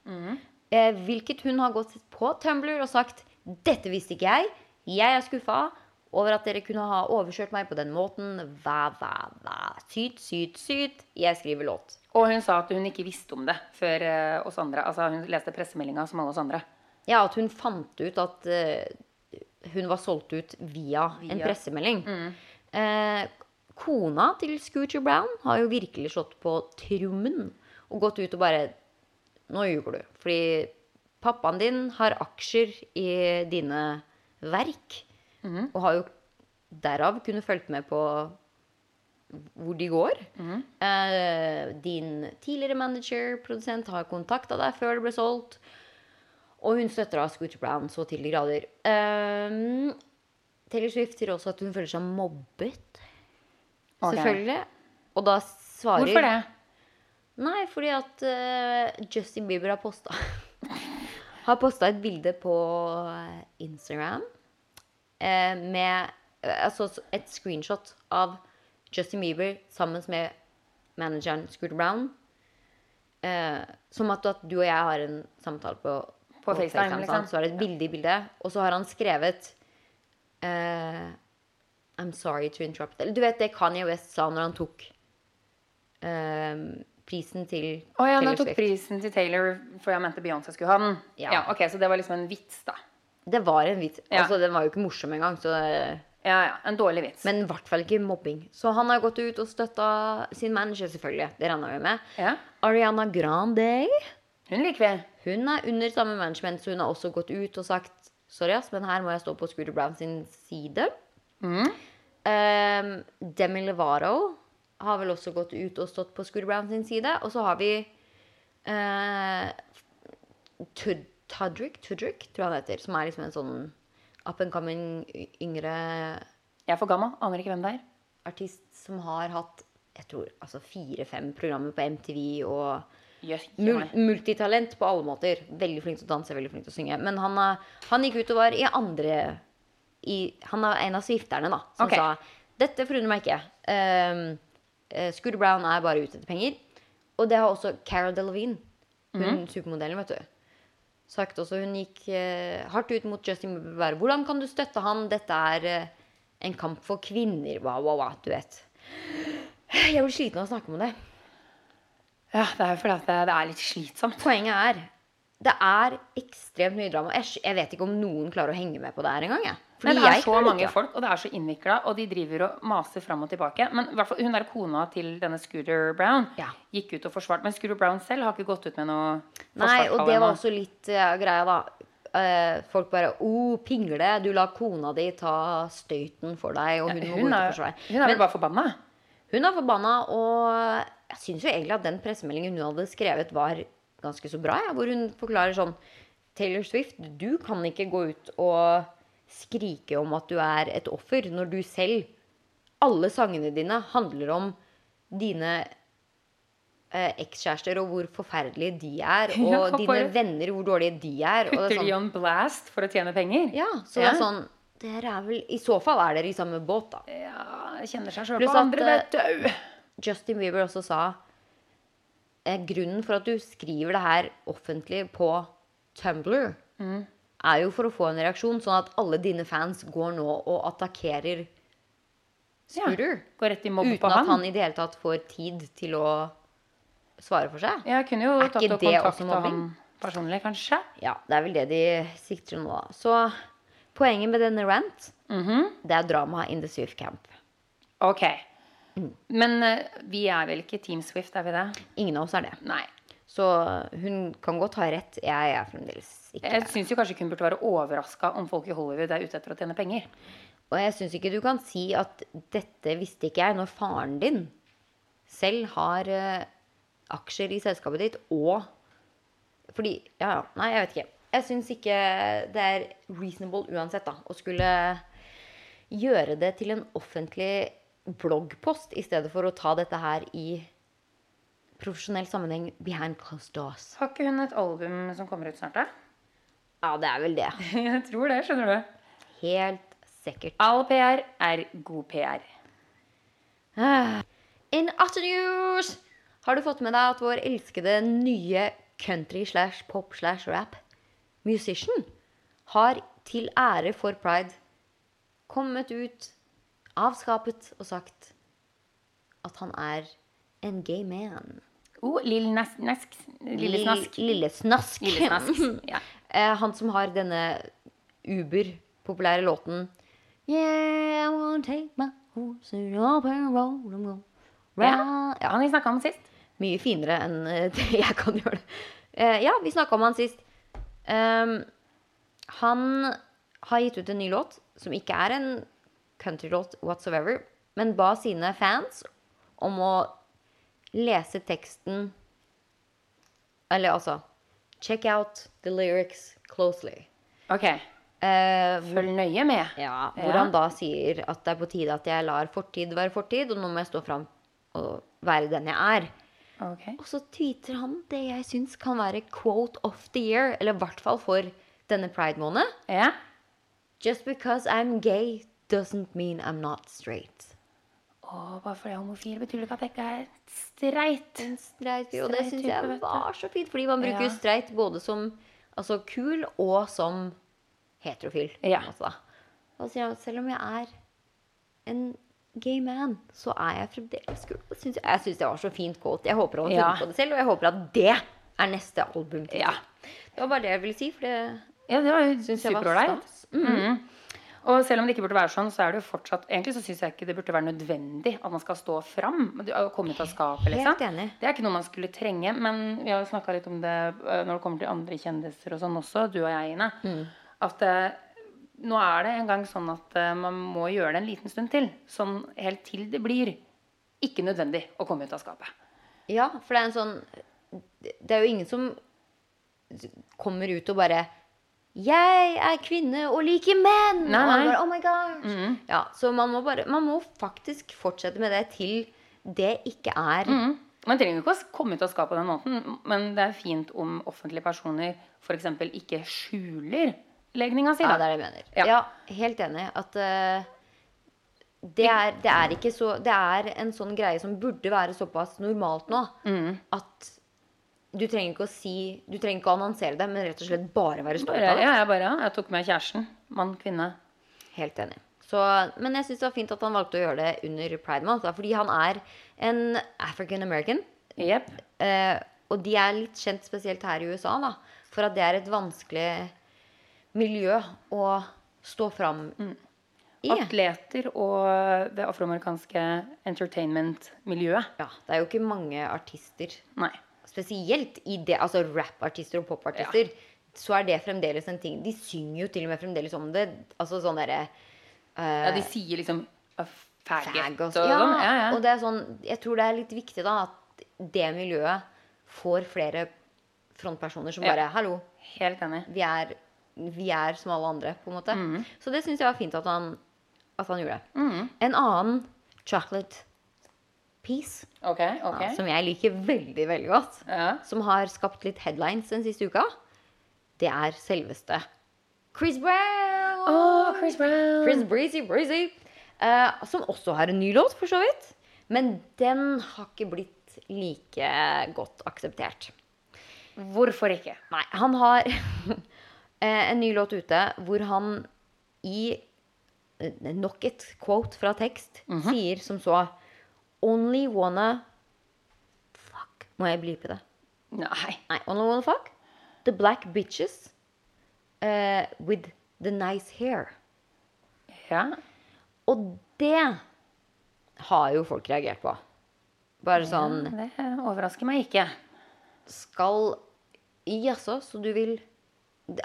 Eh, hvilket hun har gått på Tumblr og sagt dette visste ikke jeg. Jeg er skuffa over at dere kunne ha overkjørt meg på den måten. Væ, væ, væ. Syt, syt, syt. Jeg skriver låt. Og hun sa at hun ikke visste om det før uh, oss andre. Altså Hun leste pressemeldinga som alle oss andre. Ja, at hun fant ut at uh, hun var solgt ut via, en pressemelding. pressemelding. Uh, kona til Scooter Brown har jo virkelig slått på trommen og gått ut og bare Nå ljuger du. Fordi pappaen din har aksjer i dine verk. Og har jo derav kunnet fulgt med på hvor de går. Eh, din tidligere manager, produsent, har kontakta deg før det ble solgt. Og hun støtter da Scooter Brown så til de grader. Um, Taylor Swift sier også at hun føler seg mobbet. Okay. Selvfølgelig. Og da svarer Hvorfor det? Nei, fordi at uh, Justin Bieber har posta Har posta et bilde på eh, Instagram eh, med eh, Altså et screenshot av Justin Bieber sammen med manageren Scooter Brown. Eh, som at, at du og jeg har en samtale på, På FaceTime, liksom. Så er det et bilde i bildet, og så har han skrevet eh, I'm sorry to interrupt. Eller du vet det Kanye West sa når han tok eh, prisen til Å ja, han tok prisen til Taylor for jeg mente Beyoncé skulle ha den. Ja. Ja. ok, Så det var liksom en vits, da. Det var en vits. Ja. Altså, den var jo ikke morsom engang. Så, Ja, ja, En dårlig vits. men i hvert fall ikke mobbing. Så han har gått ut og støtta sin manager, selvfølgelig. Det regna vi med. Ja. Ariana Grande. Hun liker vi. Hun er under samme management, så hun har også gått ut og sagt Sorry, ass, men her må jeg stå på Scooter Brown sin side. Mm. Um, Demi Levaro har vel også gått ut og stått på Scooter Brown sin side. Og så har vi uh, Tudrick, Tudrick, tror jeg han heter. Som er liksom en sånn up and coming yngre Jeg er for gammel. Aner ikke hvem det er. artist som har hatt jeg tror, altså fire-fem programmer på MTV og yes, mul multitalent på alle måter. Veldig flink til å danse, veldig flink til å synge. Men han, han gikk ut og var i andre i, Han er en av svifterne, da, som okay. sa dette forundrer meg ikke. Um, uh, Scooter Brown er bare ute etter penger. Og det har også Cara Delevingne, hun supermodellen, vet du. Sagt også, Hun gikk eh, hardt ut mot Justin Bieber. Hvordan kan du støtte han? Dette er eh, en kamp for kvinner. Wow, wow, wow, du vet. Jeg blir sliten av å snakke om det. Ja, det er jo fordi det, det er litt slitsomt. Poenget er det er ekstremt mye drama. Jeg, jeg vet ikke om noen klarer å henge med på det her engang. Fordi det er så mange folk, og det er så innvikla, og de driver og maser fram og tilbake. Men i hvert fall, hun der kona til denne Scooter Brown Ja. gikk ut og forsvarte. Men Scooter Brown selv har ikke gått ut med noe Nei, og det var også litt uh, greia, da. Uh, folk bare oh, pingle, du la kona di ta støyten for deg, og hun må gå ut og forsvare. hun er vel bare forbanna? hun er forbanna, og jeg syns jo egentlig at den pressemeldingen hun hadde skrevet, var ganske så bra. Ja, hvor hun forklarer sånn Taylor Swift, du kan ikke gå ut og skrike om at du er et offer, når du selv Alle sangene dine handler om dine eh, ekskjærester og hvor forferdelige de er, og Ja, dine venner, hvor dårlige de er. Putter er de sånn, on blast for å tjene penger? ja, så det er sånn dere er vel, I så fall er dere i samme båt, da. Ja, kjenner seg sjøl på andre, eh, vet du. Justin Bieber også sa eh, grunnen for at du skriver det her offentlig på Tumblr, Mm. Er jo for å få en reaksjon, sånn at alle dine fans går nå og attakkerer Scooter. Går rett i mobb uten at han. han i det hele tatt får tid til å svare for seg. Jeg kunne jo Er tatt og kontakta mobbing? han personlig, kanskje. Ja, det er vel det de sikter nå, da. Så poenget med denne rant, Mhm. det er drama in the Swift camp. Ok. Mm. Men uh, vi er vel ikke Team Swift, er vi det? Ingen av oss er det. Nei. Så hun kan godt ha rett. Jeg er fremdeles ikke Jeg syns kanskje hun burde være overraska om folk i Hollywood er ute etter å tjene penger. Og jeg syns ikke du kan si at 'dette visste ikke jeg', når faren din selv har uh, aksjer i selskapet ditt og Fordi Ja, ja. Nei, jeg vet ikke. Jeg syns ikke det er reasonable uansett, da, å skulle gjøre det til en offentlig bloggpost i stedet for å ta dette her i profesjonell sammenheng behind closed doors. Har ikke hun et album som kommer ut snart, da? Ja, det er vel det. Jeg tror det, skjønner du. Helt sikkert. All PR er god PR. In utter news har du fått med deg at vår elskede nye country slash pop slash rap musician har til ære for pride kommet ut avskapet og sagt at han er en gay man. Oh, Lill Nask. Lille Snask. Lille Snask. Lille Snask. Ja. Eh, han som har denne uber-populære låten Yeah, I wanna take my horse up and roll and go Ja. Ja, Han vi snakka om sist. mye finere enn eh, det jeg kan gjøre det. Eh, ja, vi snakka om han sist. Um, han har gitt ut en ny låt, som ikke er en countrylåt whatsoever, men ba sine fans om å lese teksten Eller altså Check out the lyrics closely. Ok, Eh, følg nøye med. ja, hvor han da sier at det er på tide at jeg lar fortid være fortid, og nå må jeg stå fram og være den jeg er. Ok. Og så tweeter han det jeg syns kan være quote of the year, eller i hvert fall for denne pride-måneden. Ja. Just because I'm gay doesn't mean I'm not straight. Å, bare fordi jeg er homofil, betyr det ikke at jeg ikke er streit. En streit fyr, og det syns jeg var så fint, fordi man bruker Ja. streit både som altså, kul og som heterofil. Ja. Altså. Og sier han, selv om jeg er en gay man, så er jeg fremdeles kul. Synes jeg jeg syns det var så fint quote. Jeg håper han har funnet på det selv, og jeg håper at det er neste album. Ja. Det var bare det jeg ville si, for det Ja, det var jo syns jeg var stas. Mm. Mm. Og selv om det ikke burde være sånn, så er det jo fortsatt Egentlig så syns jeg ikke det burde være nødvendig at man skal stå fram. og komme ut av skapet, liksom. Det er ikke noe man skulle trenge. Men vi har jo snakka litt om det eh, når det kommer til andre kjendiser og sånn også, du og jeg, Ine. Mm. At eh, nå er det en gang sånn at eh, man må gjøre det en liten stund til. Sånn helt til det blir ikke nødvendig å komme ut av skapet. Ja, for det er en sånn Det er jo ingen som kommer ut og bare 'Jeg er kvinne og liker menn!' Nei, man nei. bare, oh my gosh. Ja, så man må, bare, man må faktisk fortsette med det til det ikke er Mm. Man trenger ikke å komme ut av skapet på den måten, men det er fint om offentlige personer f.eks. ikke skjuler legninga si. Ja, det er det jeg mener. Ja. Ja, helt enig. At uh, det, er, det er ikke så Det er en sånn greie som burde være såpass normalt nå Mm. at du trenger ikke å si Du trenger ikke å annonsere det, men rett og slett bare være stolt av det. ja, jeg bare, jeg tok med kjæresten. Mann, kvinne. Helt enig. Så, men jeg syns det var fint at han valgte å gjøre det under Pride Month. da, Fordi han er en African American. Yep. Eh, og de er litt kjent spesielt her i USA da, for at det er et vanskelig miljø å stå fram i. Atleter og det afroamerikanske entertainment-miljøet. Ja, det er jo ikke mange artister, Nei. Spesielt i det, altså rappartister og popartister, så er det fremdeles en ting. De synger jo til og med fremdeles om det. Altså sånn derre Ja, de sier liksom faggot fag og sånn. ja, Ja, ja. Og det er sånn Jeg tror det er litt viktig da at det miljøet får flere frontpersoner som Ja. bare Hallo, Helt enig. vi er, vi er som alle andre, på en måte. Mm. Så det syns jeg var fint at han, at han gjorde. En annen chocolate piece, Okay, okay. ja, som jeg liker veldig, veldig godt, Ja. som har skapt litt headlines den siste uka, det er selveste Chris Brown. Oh, Chris Brown. Chris Breezy Breezy. Uh, som også har en ny låt, for så vidt. Men den har ikke blitt like godt akseptert. Hvorfor ikke? Nei, han har eh, en ny låt ute hvor han i eh, nok et quote fra tekst sier som så Only wanna Fuck. Må jeg blipe det? Nei. Nei, only wanna fuck the black bitches uh, with the nice hair. Ja. Og det har jo folk reagert på. Bare sånn Det overrasker meg ikke. skal Jaså, så du vil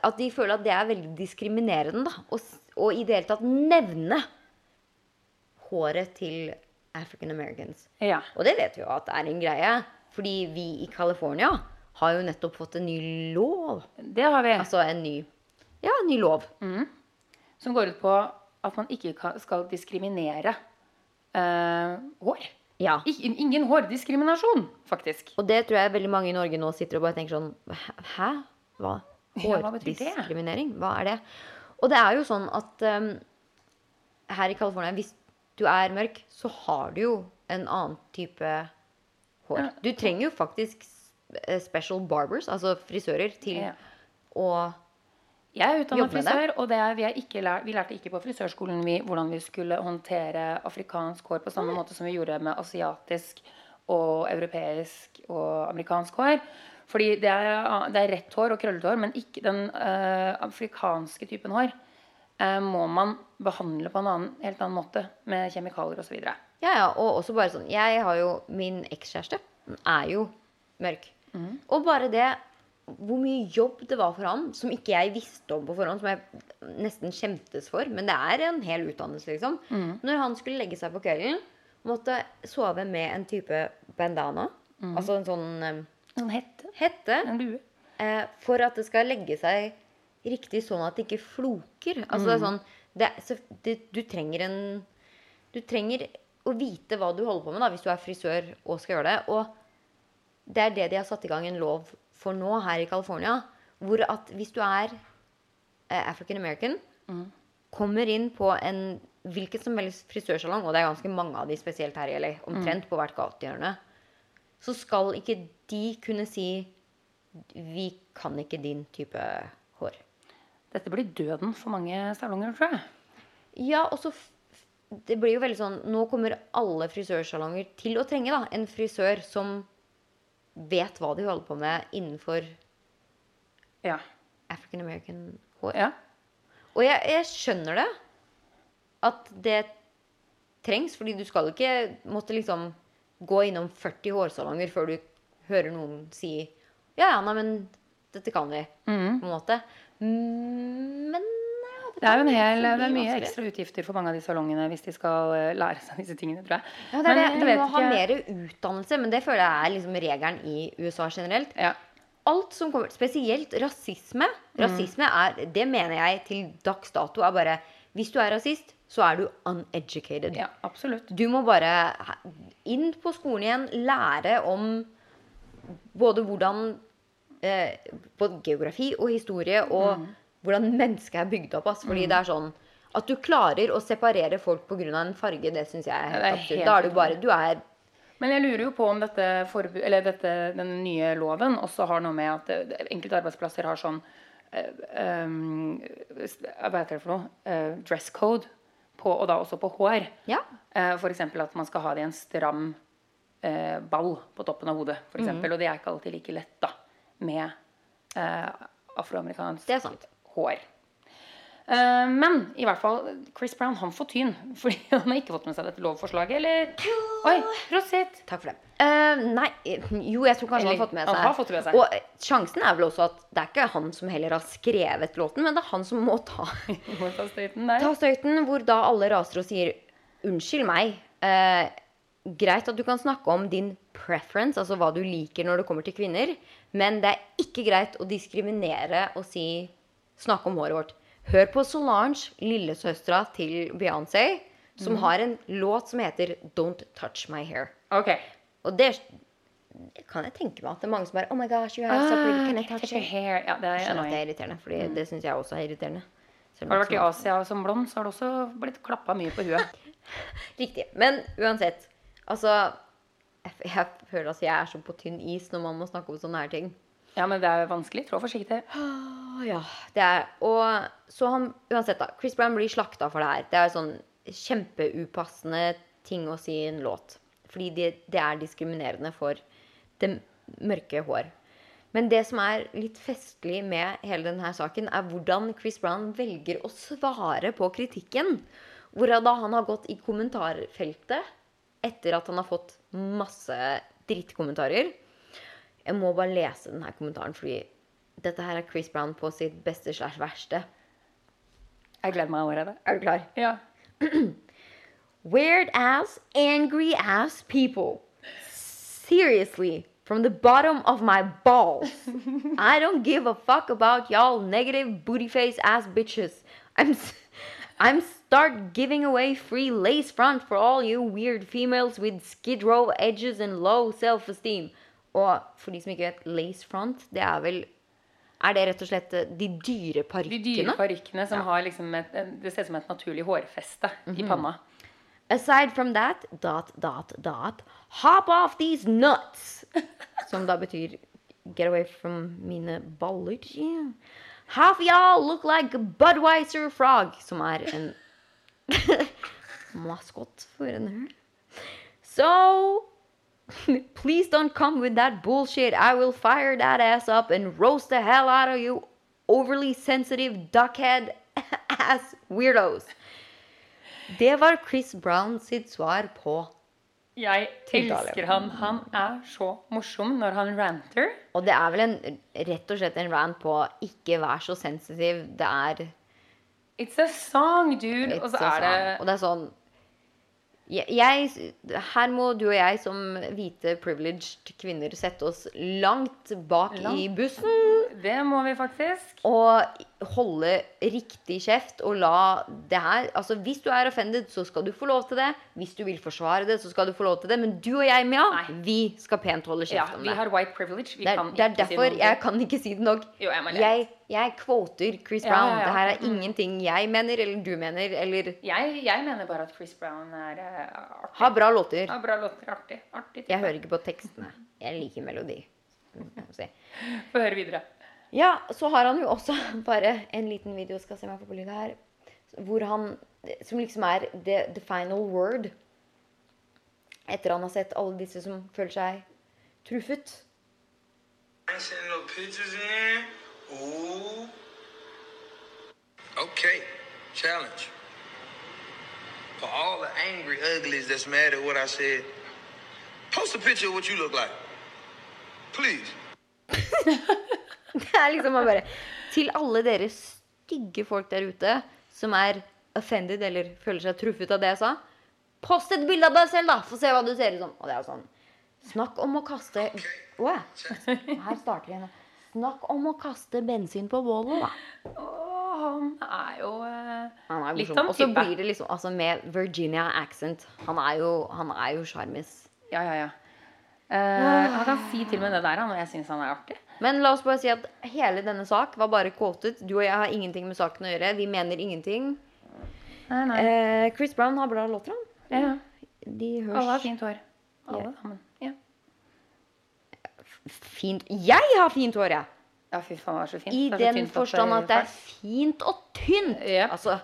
At de føler at det er veldig diskriminerende, da. Og, og i det hele tatt nevne håret til African Americans. Ja. Og det vet vi jo at det er en greie. Fordi vi i California har jo nettopp fått en ny lov. Det har vi. Altså en ny Ja, en ny lov. Som går ut på at man ikke skal diskriminere eh, hår. Ja. Ingen hårdiskriminasjon, faktisk. Og det tror jeg veldig mange i Norge nå sitter og bare tenker sånn Hæ? Hva? Hårdiskriminering? Hva er det? Og det er jo sånn at um, her i California, hvis du er mørk, så har du jo en annen type hår. Ja. Du trenger jo faktisk eh, special barbers, altså frisører, til Ja. å Jeg er utdanna frisør, og vi, lær, vi lærte ikke på frisørskolen vi, hvordan vi skulle håndtere afrikansk hår på samme måte som vi gjorde med asiatisk og europeisk og amerikansk hår. Fordi det er, det er rett hår og krøllete hår, men ikke den eh, afrikanske typen hår. Eh, må man behandle på en annen, helt annen måte med kjemikalier osv. Ja, ja, og også bare sånn Jeg har jo Min ekskjæreste er jo mørk. Og bare det Hvor mye jobb det var for han, som ikke jeg visste om på forhånd, som jeg nesten skjemtes for. Men det er en hel utdannelse, liksom. Når han skulle legge seg på kvelden, måtte sove med en type bandana. Altså en sånn eh, En hette. hette. En lue. Eh, for at det skal legge seg riktig sånn at det ikke floker. Altså det er sånn det, er- så, det, Du trenger en Du trenger å vite hva du holder på med da, hvis du er frisør og skal gjøre det. Og det er det de har satt i gang en lov for nå her i California. Hvor at hvis du er eh, African American, kommer inn på en hvilken som helst frisørsalong, og det er ganske mange av de spesielt her i LA, omtrent på hvert gatehjørne, så skal ikke de kunne si vi kan ikke din type hår. Dette blir døden for mange salonger, tror jeg. Ja, og så Det blir jo veldig sånn Nå kommer alle frisørsalonger til å trenge da, en frisør som vet hva de holder på med innenfor Ja. African American hår. ja. Og jeg, jeg skjønner det. At det trengs. Fordi du skal ikke måtte liksom gå innom 40 hårsalonger før du hører noen si Ja, ja, nei, men dette kan vi. På en måte. Mm, Men ja, Det er jo en hel, det er mye ekstra utgifter for mange av de salongene hvis de skal eh, lære seg disse tingene, tror jeg. Ja, det er det. Du må ha mer utdannelse, men det føler jeg er liksom regelen i USA generelt. Ja. Alt som kommer, Spesielt rasisme. Rasisme er, det mener jeg til dags dato er bare Hvis du er rasist, så er du uneducated. ja, absolutt. Du må bare inn på skolen igjen, lære om både hvordan eh, Både geografi og historie, og hvordan mennesket er bygd opp. ass. Fordi det er sånn At du klarer å separere folk pga. en farge, det syns jeg er helt er helt Da er du bare Du er Men jeg lurer jo på om dette forbu- eller dette, den nye loven også har noe med at eh, enkelte arbeidsplasser har sånn uh, um, Hva heter det for noe? Uh, dress code. På, og da også på hår. Ja. Uh, F.eks. at man skal ha det i en stram uh, ball på toppen av hodet. For Mhm. eksempel, Og det er ikke alltid like lett da med eh, afroamerikansk er hår. Eh, men i hvert fall, Chris Brown han får tyn. Fordi han har ikke fått med seg dette lovforslaget. Eller Oi, Rosit! Takk for det. Eh, nei, jo, jeg tror kanskje han har fått med han seg har fått med seg. Og eh, sjansen er vel også at det er ikke han som heller har skrevet låten, men det er han som må ta, Må ta støyten ta støyten, hvor da alle raser og sier unnskyld meg. Eh, greit at du kan snakke om din preference, altså hva du liker når det kommer til kvinner, men det er ikke greit å diskriminere og si snakke om håret vårt. Hør på Solange, lillesøstera til Beyoncé, som mm. har en låt som heter Don't Touch My Hair. Ok. Og det kan jeg tenke meg at det er mange som bare Oh my gosh, you have so pretty, can I touch your hair. Ja, det er skjønner at det er irriterende, Fordi det syns jeg også er irriterende. Har du vært i Asia som blond, så har du også blitt klappa mye på huet. Riktig. Men uansett. Altså jeg, jeg føler at jeg er så på tynn is når man må snakke om sånne her ting. Ja, men det er vanskelig. Trå forsiktig. Ja. Det er Og så han Uansett, da. Chris Brown blir slakta for det her. Det er sånn kjempeupassende ting å si i en låt. Fordi det, det er diskriminerende for det mørke hår. Men det som er litt festlig med hele denne saken, er hvordan Chris Brown velger å svare på kritikken. Hvorav da han har gått i kommentarfeltet etter at han har fått masse drittkommentarer. Jeg må bare lese denne kommentaren, fordi dette her er Chris Brown på sitt beste slash verste. Jeg gleder meg allerede. Er du klar? Ja. Weird ass, angry ass people. Seriously, from the bottom of my balls. I don't give a fuck about y'all negative booty face ass bitches. I'm I'm start giving away free lace front for all you weird females with skid row edges and low self-esteem. Og for de som ikke vet, lace front, det er vel Er det rett og slett eh, de dyre De dyre parykkene som har liksom et, Det ser ut som et naturlig hårfeste i panna. Aside from that, dot, dot, dot, hop off these nuts. Som da betyr get away from mine baller. Yeah. Half y'all look like Budwiser frog, som er en maskot for en hund. So please don't come with that bullshit. I will fire that ass up and roast the hell out of you overly sensitive duckhead ass weirdos. Det var Chris Brown sitt svar på. Jeg Tiltale. elsker han. Han er så morsom når han ranter. Og det er vel en, rett og slett en rant på ikke vær så sensitiv. Det er It's a song, dude. Og så er det Og det er sånn jeg, Her må du og jeg som hvite privileged kvinner sette oss langt bak i bussen. Det må vi faktisk. Og holde riktig kjeft og la det her Altså, hvis du er offended, så skal du få lov til det. Hvis du vil forsvare det, så skal du få lov til det. Men du og jeg, Mia, Nei. vi skal pent holde Ja, kjeft om vi har white privilege. Vi Det er, kan det er ikke si jeg kan ikke si det nok. Jo, jeg. Jeg, jeg kvoter Chris Ja, Brown. ja, ja. Det her er Mm. ingenting jeg mener, eller du mener, eller Jeg, jeg mener bare at Chris Brown er uh, artig. har bra låter. Har bra låter. Artig. artig. Jeg hører ikke på tekstene. Jeg liker melodi. Få høre videre. Ja, så har han jo også bare en liten video, skal se meg på lyd her, hvor han Som liksom er the, the final word. Etter han har sett alle disse som føler seg truffet. No. Okay, challenge. For all the angry uglies that's mad at what I said, post a picture of what you look like. Please. Det er liksom man bare Til alle dere stygge folk der ute som er offended eller føler seg truffet av det jeg sa, post et bilde av deg selv, da! Få se hva du ser ut som. Og det er jo sånn Snakk om å kaste oh. Her starter vi nå. Snakk om å kaste bensin på bålet, da. Oh, han er jo eh, Han er Litt sånn Og så blir det liksom altså med Virginia accent. Han er jo Han er jo sjarmis. Ja, ja, ja. Eh, han kan si til og med det der, han, og jeg syns han er artig. Men la oss bare si at hele denne sak var bare quotet. Du og jeg har ingenting med saken å gjøre. Vi mener ingenting. Nei, nei. Eh, Chris Brown har bra låter, han. Ja, De høres. Alle har fint hår. Alle sammen. Ja. fint Jeg har fint hår, jeg! ja, fy faen, det er så fint. I så den forstand at det er fint og tynt. Ja. Altså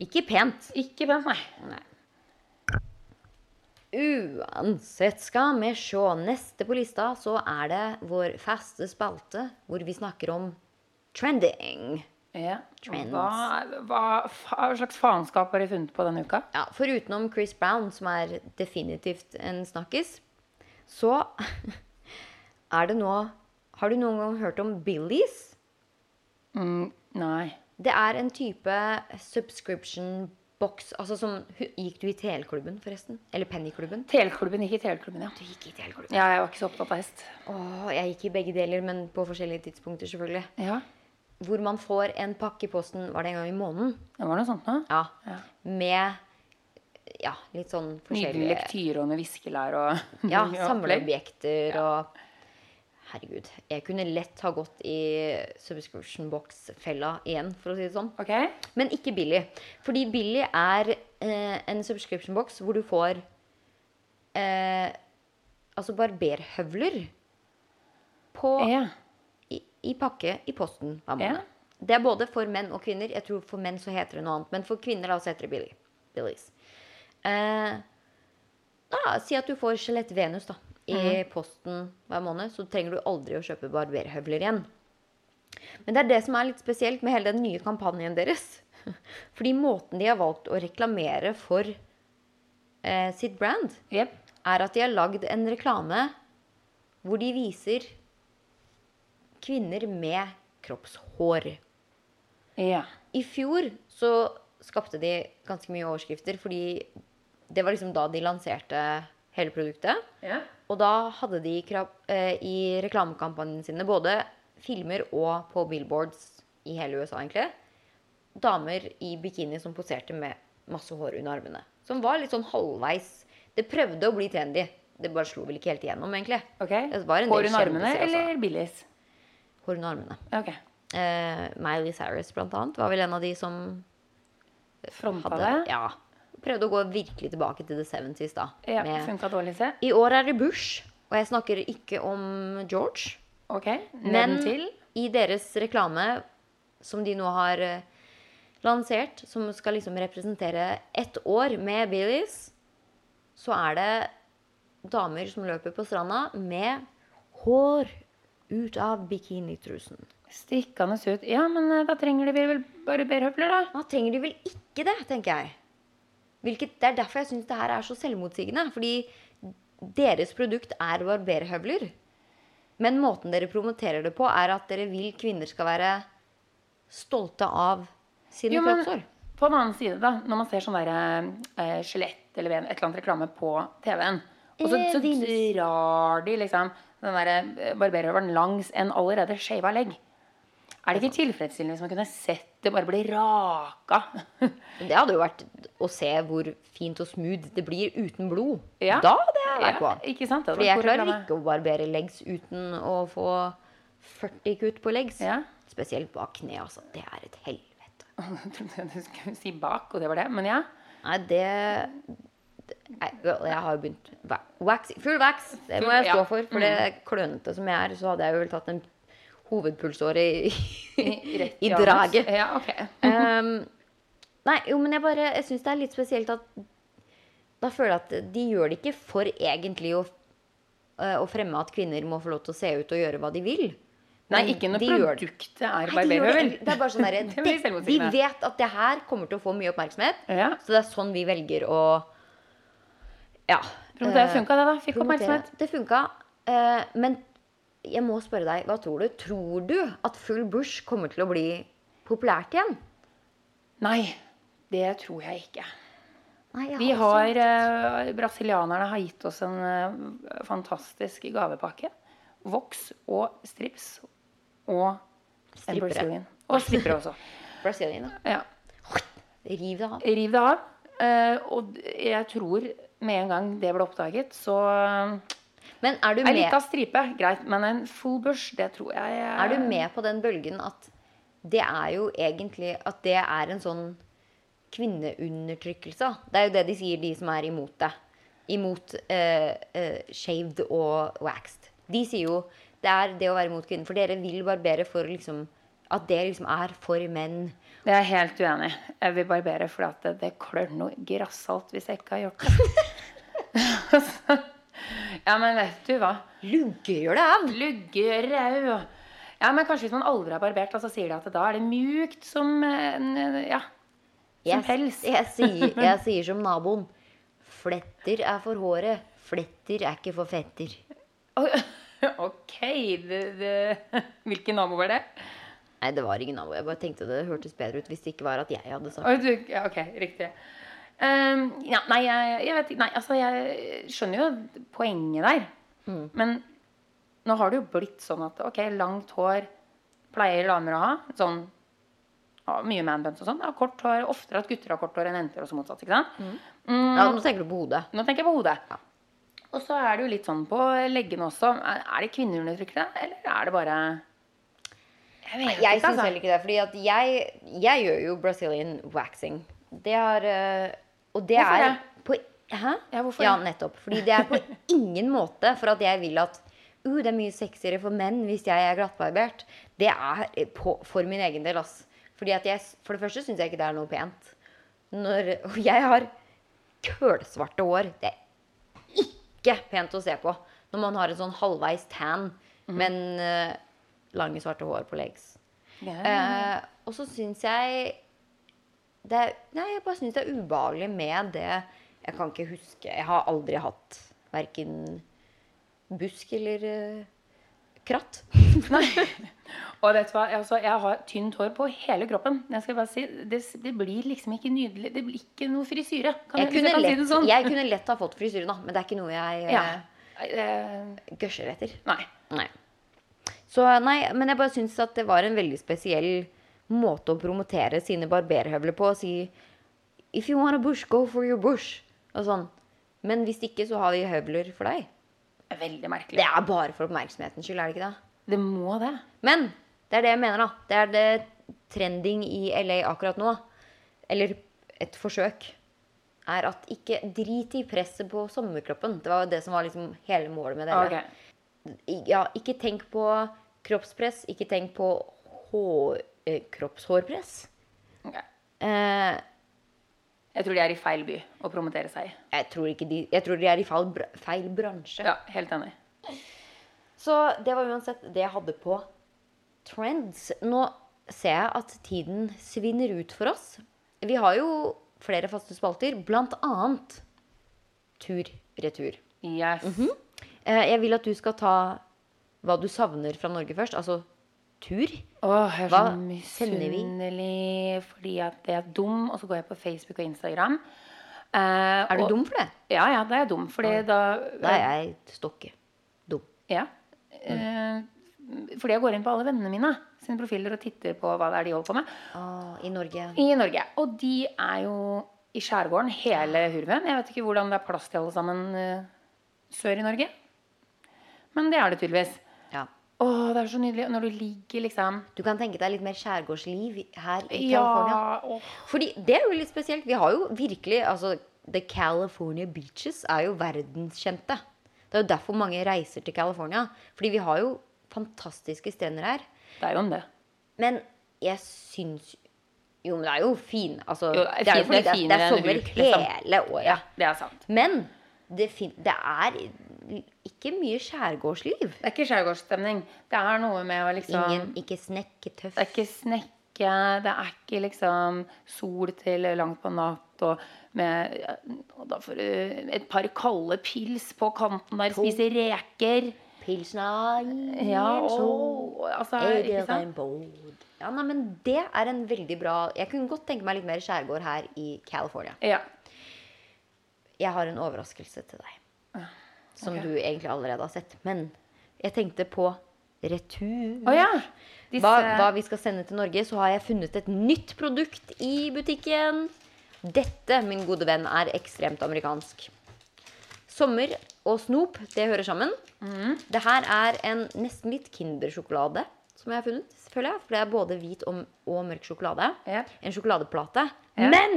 Ikke pent. Ikke pent, nei. Nei. Uansett skal vi se. Neste på lista så er det vår faste spalte hvor vi snakker om trending. Ja. Hva, hva, hva slags faenskap har de funnet på denne uka? Ja, Forutenom Chris Brown, som er definitivt en snakkis, så er det nå Har du noen gang hørt om Billies? Mm, nei. Det er en type subscription box Altså som Gikk du i TL-klubben, forresten? Eller Pennyklubben? Teleklubben gikk i TL-klubben, ja. Du gikk i TL-klubben. Ja, jeg var ikke så opptatt av hest. Åh, jeg gikk i begge deler, men på forskjellige tidspunkter, selvfølgelig. Ja, Hvor man får en pakke i posten Var det en gang i måneden? det var noe sånt da? Ja. Ja. Med ja, litt sånn Nydelig forskjellige lektyre og med viskelær og Ja, samleobjekter og Herregud. Jeg kunne lett ha gått i subscription box-fella igjen, for å si det sånn. Okay. Men ikke Billy. Fordi Billy er eh, en subscription box hvor du får eh, altså barberhøvler på, Ja. i, i pakke i posten hver måned. Ja. Det er både for menn og kvinner. Jeg tror For menn så heter det noe annet, men for kvinner da så heter det Billy. Billies. Eh, da, si at du får skjelett Venus da, i mm. posten hver måned, så trenger du aldri å kjøpe barberhøvler igjen. Men det er det som er litt spesielt med hele den nye kampanjen deres. Fordi måten de har valgt å reklamere for eh, sitt brand, yep. er at de har lagd en reklame hvor de viser kvinner med kroppshår. Ja. I fjor så skapte de ganske mye overskrifter, fordi det var liksom da de lanserte hele produktet. ja. Og da hadde de eh, i reklamekampanjene sine både filmer og på billboards i hele USA, egentlig, damer i bikini som poserte med masse hår under armene. Som var litt sånn halvveis Det prøvde å bli trendy. Det bare slo vel ikke helt igjennom, egentlig. Ok. Det var en Hår under armene kjendiser eller Billies? Hår under armene. Okay. Eh, Miley Cyrus, blant annet, var vel en av de som Fronta hadde det? Ja. Prøvde å gå virkelig tilbake til the 70s, da. Ja, Funka dårlig, se. I år er det Bush, og jeg snakker ikke om George. Ok. Men til. i deres reklame, som de nå har eh, lansert, som skal liksom representere ett år med billies så er det damer som løper på stranda med hår ut av bikinitrusen. Stikkende ut. Ja, men eh, da trenger de vel barberhøvler, da? Da trenger de vel ikke det, tenker jeg. Hvilket, det er derfor jeg syns det her er så selvmotsigende. Fordi deres produkt er barberhøvler. Men måten dere promoterer det på, er at dere vil kvinner skal være stolte av sine Jo, men kroppshår. på den annen side, da, når man ser sånn der eh, skjelett eller et eller annet reklame på TV-en, og så, så Eh, drar de liksom den der eh, barberhøvelen langs en allerede shava legg. Er det ikke tilfredsstillende hvis man kunne sett det bare blir raka? Det hadde jo vært å se hvor fint og smooth det blir uten blod. Ja. Da hadde jeg vært på. Ja, ikke sant? Fordi jeg klarer ikke å barbere legs uten å få 40 kutt på legs. Ja. Spesielt bak kne, altså. Det er et helvete. Jeg trodde du skulle si bak, og det var det. Men ja. Nei, det, jeg, Jeg har jo begynt wa- wax, Full wax! Det må jeg stå for. For det klønete som jeg er, så hadde jeg jo vel tatt en hovedpulsåre i, Rett i draget. Ja, ok. Um, nei, jo, men jeg bare Jeg syns det er litt spesielt at Da føler jeg at de gjør det ikke for egentlig å, eh, å fremme at kvinner må få lov til å se ut og gjøre hva de vil. Nei, ikke når produktet er Nei, de, det, er bare sånn Det blir Vi vet at det her kommer til å få mye oppmerksomhet. Ja. Så det er sånn vi velger å Ja. Promotere eh, funka det, da? Fikk oppmerksomhet. Det funka. eh, men jeg må spørre deg, hva tror du? Tror du at full bush kommer til å bli populært igjen? Nei, det tror jeg ikke. Nei, jeg Vi har eh, Brasilianerne har gitt oss en eh, fantastisk gavepakke. Vox og strips. Og en Strippere. Brazilian. Og strippere også. Brazilian, ja. Ja. Riv det av. Riv det av. Eh, og jeg tror med en gang det ble oppdaget, så Men er du, Ei lita stripe, greit. Men en full bush, det tror jeg er du med på den bølgen at det er jo egentlig At det er en sånn kvinneundertrykkelse? Det er jo det de sier, de som er imot det. Imot uh, uh, shaved og waxed. De sier jo det er det å være imot kvinner. For dere vil barbere for liksom At det liksom er for menn. Det er jeg helt uenig i. Jeg vil barbere fordi at det, det klør noe grassalt hvis jeg ikke har gjort det. ja, men vet du hva? Lugge gjør det av! Luggerau. Ja, men kanskje hvis man aldri har barbert, og så sier de at da er det mjukt som Ja, som Jeg, pels. jeg, sier, jeg sier som naboen. Fletter er for håret. Fletter er ikke for fetter. OK. Det, det. Hvilken nabo var det? Nei, det var ingen nabo. Jeg bare tenkte det hørtes bedre ut hvis det ikke var at jeg hadde sagt det. OK, riktig. Ehm, ja, nei, jeg, jeg vet ikke Nei, altså, jeg skjønner jo poenget der. Mm. Men nå har det jo blitt sånn at OK, langt hår pleier damer å ha. Sånn ja, mye manbuns og sånn. Ja, kort hår. Oftere at gutter har kort hår enn jenter, og så motsatt. ikke sant? Ja, Nå tenker du på hodet. Nå tenker jeg på hodet. Og så er det jo litt sånn på leggene også. Er er det kvinneundertrykkende, eller er det bare Jeg vet Jeg ikke, syns altså. heller ikke det. Fordi at jeg, jeg gjør jo Brazilian waxing. Det har øh, Og det Hvorfor er det? på Hæ? Ja, hvorfor Ja, nettopp. Fordi det er på ingen måte for at jeg vil at uh, det er mye sexiere for menn hvis jeg er glattbarbert. Det er på, for min egen del, ass. Fordi at jeg, for det første syns jeg ikke det er noe pent. Når, og jeg har kølsvarte hår. Det er ikke pent å se på når man har en sånn halvveis tan, Mhm. men uh, lange, svarte hår på legs. Yeah. Uh, og så syns jeg det Nei, jeg bare syns det er ubehagelig med det Jeg kan ikke huske Jeg har aldri hatt verken busk eller uh, kratt. Nei. Og vet du hva, altså, jeg har tynt hår på hele kroppen. Jeg skal bare si, det, det blir liksom ikke nydelig. Det blir ikke noe frisyre. Kan Jeg hvis kunne, si lett, det sånn. jeg kunne lett ha fått frisyre, da, men det er ikke noe jeg Ja. uh, gørser etter. nei. Nei. Så nei, men jeg bare syns at det var en veldig spesiell måte å promotere sine barberhøvler på. Og si If you want a bush, go for your bush. Og sånn. Men hvis ikke, så har vi høvler for deg. Veldig merkelig. Det er bare for oppmerksomhetens skyld, er det ikke det? Det må det. Men det er det jeg mener, da. Det er det trending i LA akkurat nå. Eller et forsøk. Er at ikke drit i presset på sommerkroppen. Det var jo det som var liksom hele målet med det. Okay. Ja, ikke tenk på kroppspress. Ikke tenk på hår, kroppshårpress. Okay. Eh, Jeg tror de er i feil by å promotere seg. jeg, tror de, jeg tror de er i feil, feil bransje. Ja, helt enig. Så det var uansett det jeg hadde på trends. Nå ser jeg at tiden svinner ut for oss. Vi har jo flere faste spalter, blant annet tur-retur. Yes. Mhm. Eh, Jeg vil at du skal ta hva du savner fra Norge først. Altså tur. Åh, jeg er Hva så misunnelig fordi at jeg er dum, og så går jeg på Facebook og Instagram. Eh, Er du og- dum for det? Ja, ja, da er jeg dum. Fordi da Da er jeg stokke dum. Ja. Eh, fordi jeg går inn på alle vennene mine sine profiler og titter på hva det er de holder på med. Ah, I Norge. I Norge. Og de er jo i skjærgården, hele hurven. Jeg vet ikke hvordan det er plass til alle sammen uh, sør i Norge. Men det er det tydeligvis. Å, det er så nydelig. Når du ligger liksom Du kan tenke deg litt mer skjærgårdsliv her i Ja, California. åh. Fordi det er jo litt spesielt. Vi har jo virkelig altså, The California Beaches er jo verdenskjente. Det er jo derfor mange reiser til California. Fordi vi har jo fantastiske strender her. Det er jo om det. Men jeg syns Jo, men det er jo fin altså, Jo, det er Det er jo fordi det er det er, er sommer Huk, liksom. hele året. Ja, det er sant. Men det, fin det er ikke mye skjærgårdsliv. Det er ikke skjærgårdsstemning. Det er noe med å liksom Ingen, ikke snekketøff. Det er ikke snekke, det er ikke liksom sol til langt på natt og med og et par kalde pils på kanten der, spise reker. Pilsner Ja, og, altså, ikke det sant? Ja, nei, men det er en veldig bra Jeg kunne godt tenke meg litt mer skjærgård her i California. Ja. Jeg har en overraskelse til deg. Som okay. du egentlig allerede har sett. Men jeg tenkte på retur. Oh, ja. Disse, hva, hva vi skal sende til Norge, så har jeg funnet et nytt produkt i butikken. Dette, min gode venn, er ekstremt amerikansk. Sommer og snop, det hører sammen. Mm. Det her er en nesten litt Kindersjokolade som jeg har funnet. selvfølgelig, For det er både hvit og, og mørk sjokolade. Yep. En sjokoladeplate. Yep. Men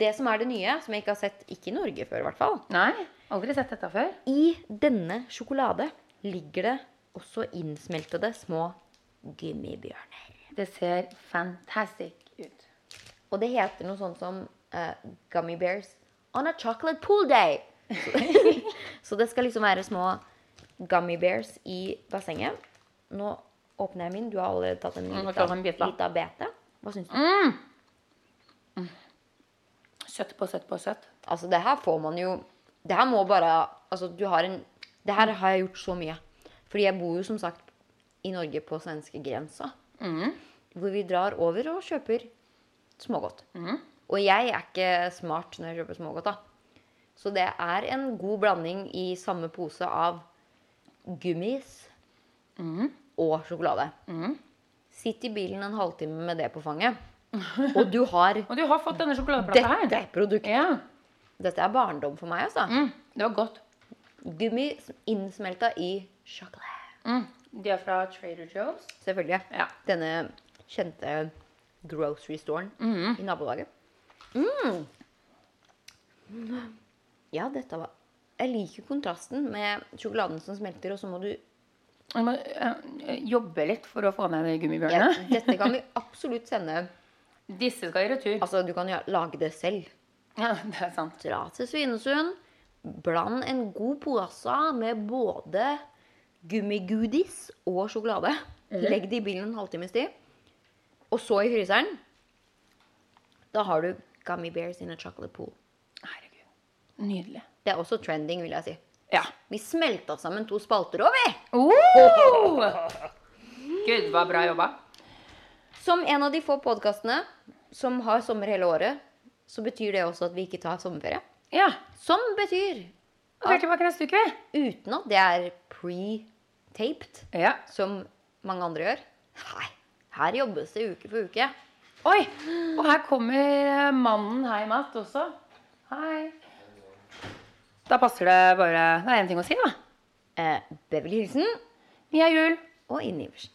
det som er det nye, som jeg ikke har sett ikke i Norge før, i hvert fall Nei, aldri sett dette før. I denne sjokolade ligger det også innsmeltede små gummibjørner. Det ser fantastic ut. Og det heter noe sånt som uh, Gummy Bears on a chocolate pool day. Så, så det skal liksom være små gummy bears i bassenget. Nå åpner jeg min. Du har allerede tatt en Mm, lita, ta en bit, da. lita bete. Hva syns du? Søtt på søtt på søtt. Altså, det her får man jo Det her må bare Altså, du har en Det her har jeg gjort så mye. Fordi jeg bor jo som sagt i Norge på svenskegrensa. Hvor vi drar over og kjøper smågodt. Og jeg er ikke smart når jeg kjøper smågodt, da. Så det er en god blanding i samme pose av gummis og sjokolade. Sitt i bilen en halvtime med det på fanget. Og du har Og du har fått denne sjokoladeplata her. dette produktet. Ja. Dette er barndom for meg, altså. Mm, det var godt. Gummi innsmelta i sjokolade. Mm. De er fra Trader Joe's. Selvfølgelig. Ja. Denne kjente grocery storen i nabolaget. Mm. Ja, dette var Jeg liker kontrasten med sjokoladen som smelter, og så må du jeg må eh, jobbe litt for å få ned de ja. Dette kan vi absolutt sende Disse skal i retur. Altså, du kan lage det selv. Ja, det er sant. Dra til Svinesund. Bland en god pose med både gummigoodies og sjokolade. Legg det i bilen en halvtimes tid. Og så i fryseren. Da har du gummy bears in a chocolate pool. Herregud. Nydelig. Det er også trending, vil jeg si. Ja. Vi smelta sammen to spalter òg, vi. Oh! Gud, hva bra jobba. Som en av de få podkastene som har sommer hele året, så betyr det også at vi ikke tar sommerferie. Ja. Som betyr at vi er tilbake neste uke. uten at det er pre-taped, Ja. som mange andre gjør. Nei, her jobbes det uke for uke. Oi! Og her kommer mannen hjem igjen også. Hei. Da passer det bare Det er én ting å si, da. Eh, Beverly Hilsen Mia Jul. og Inn Iversen.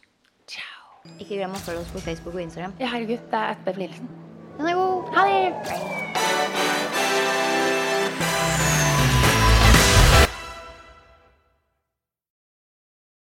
Ciao. Ikke glem å følge oss på Facebook og Instagram. Ja, herregud, det er et Beverly Hilsen. Den er god. Ha det!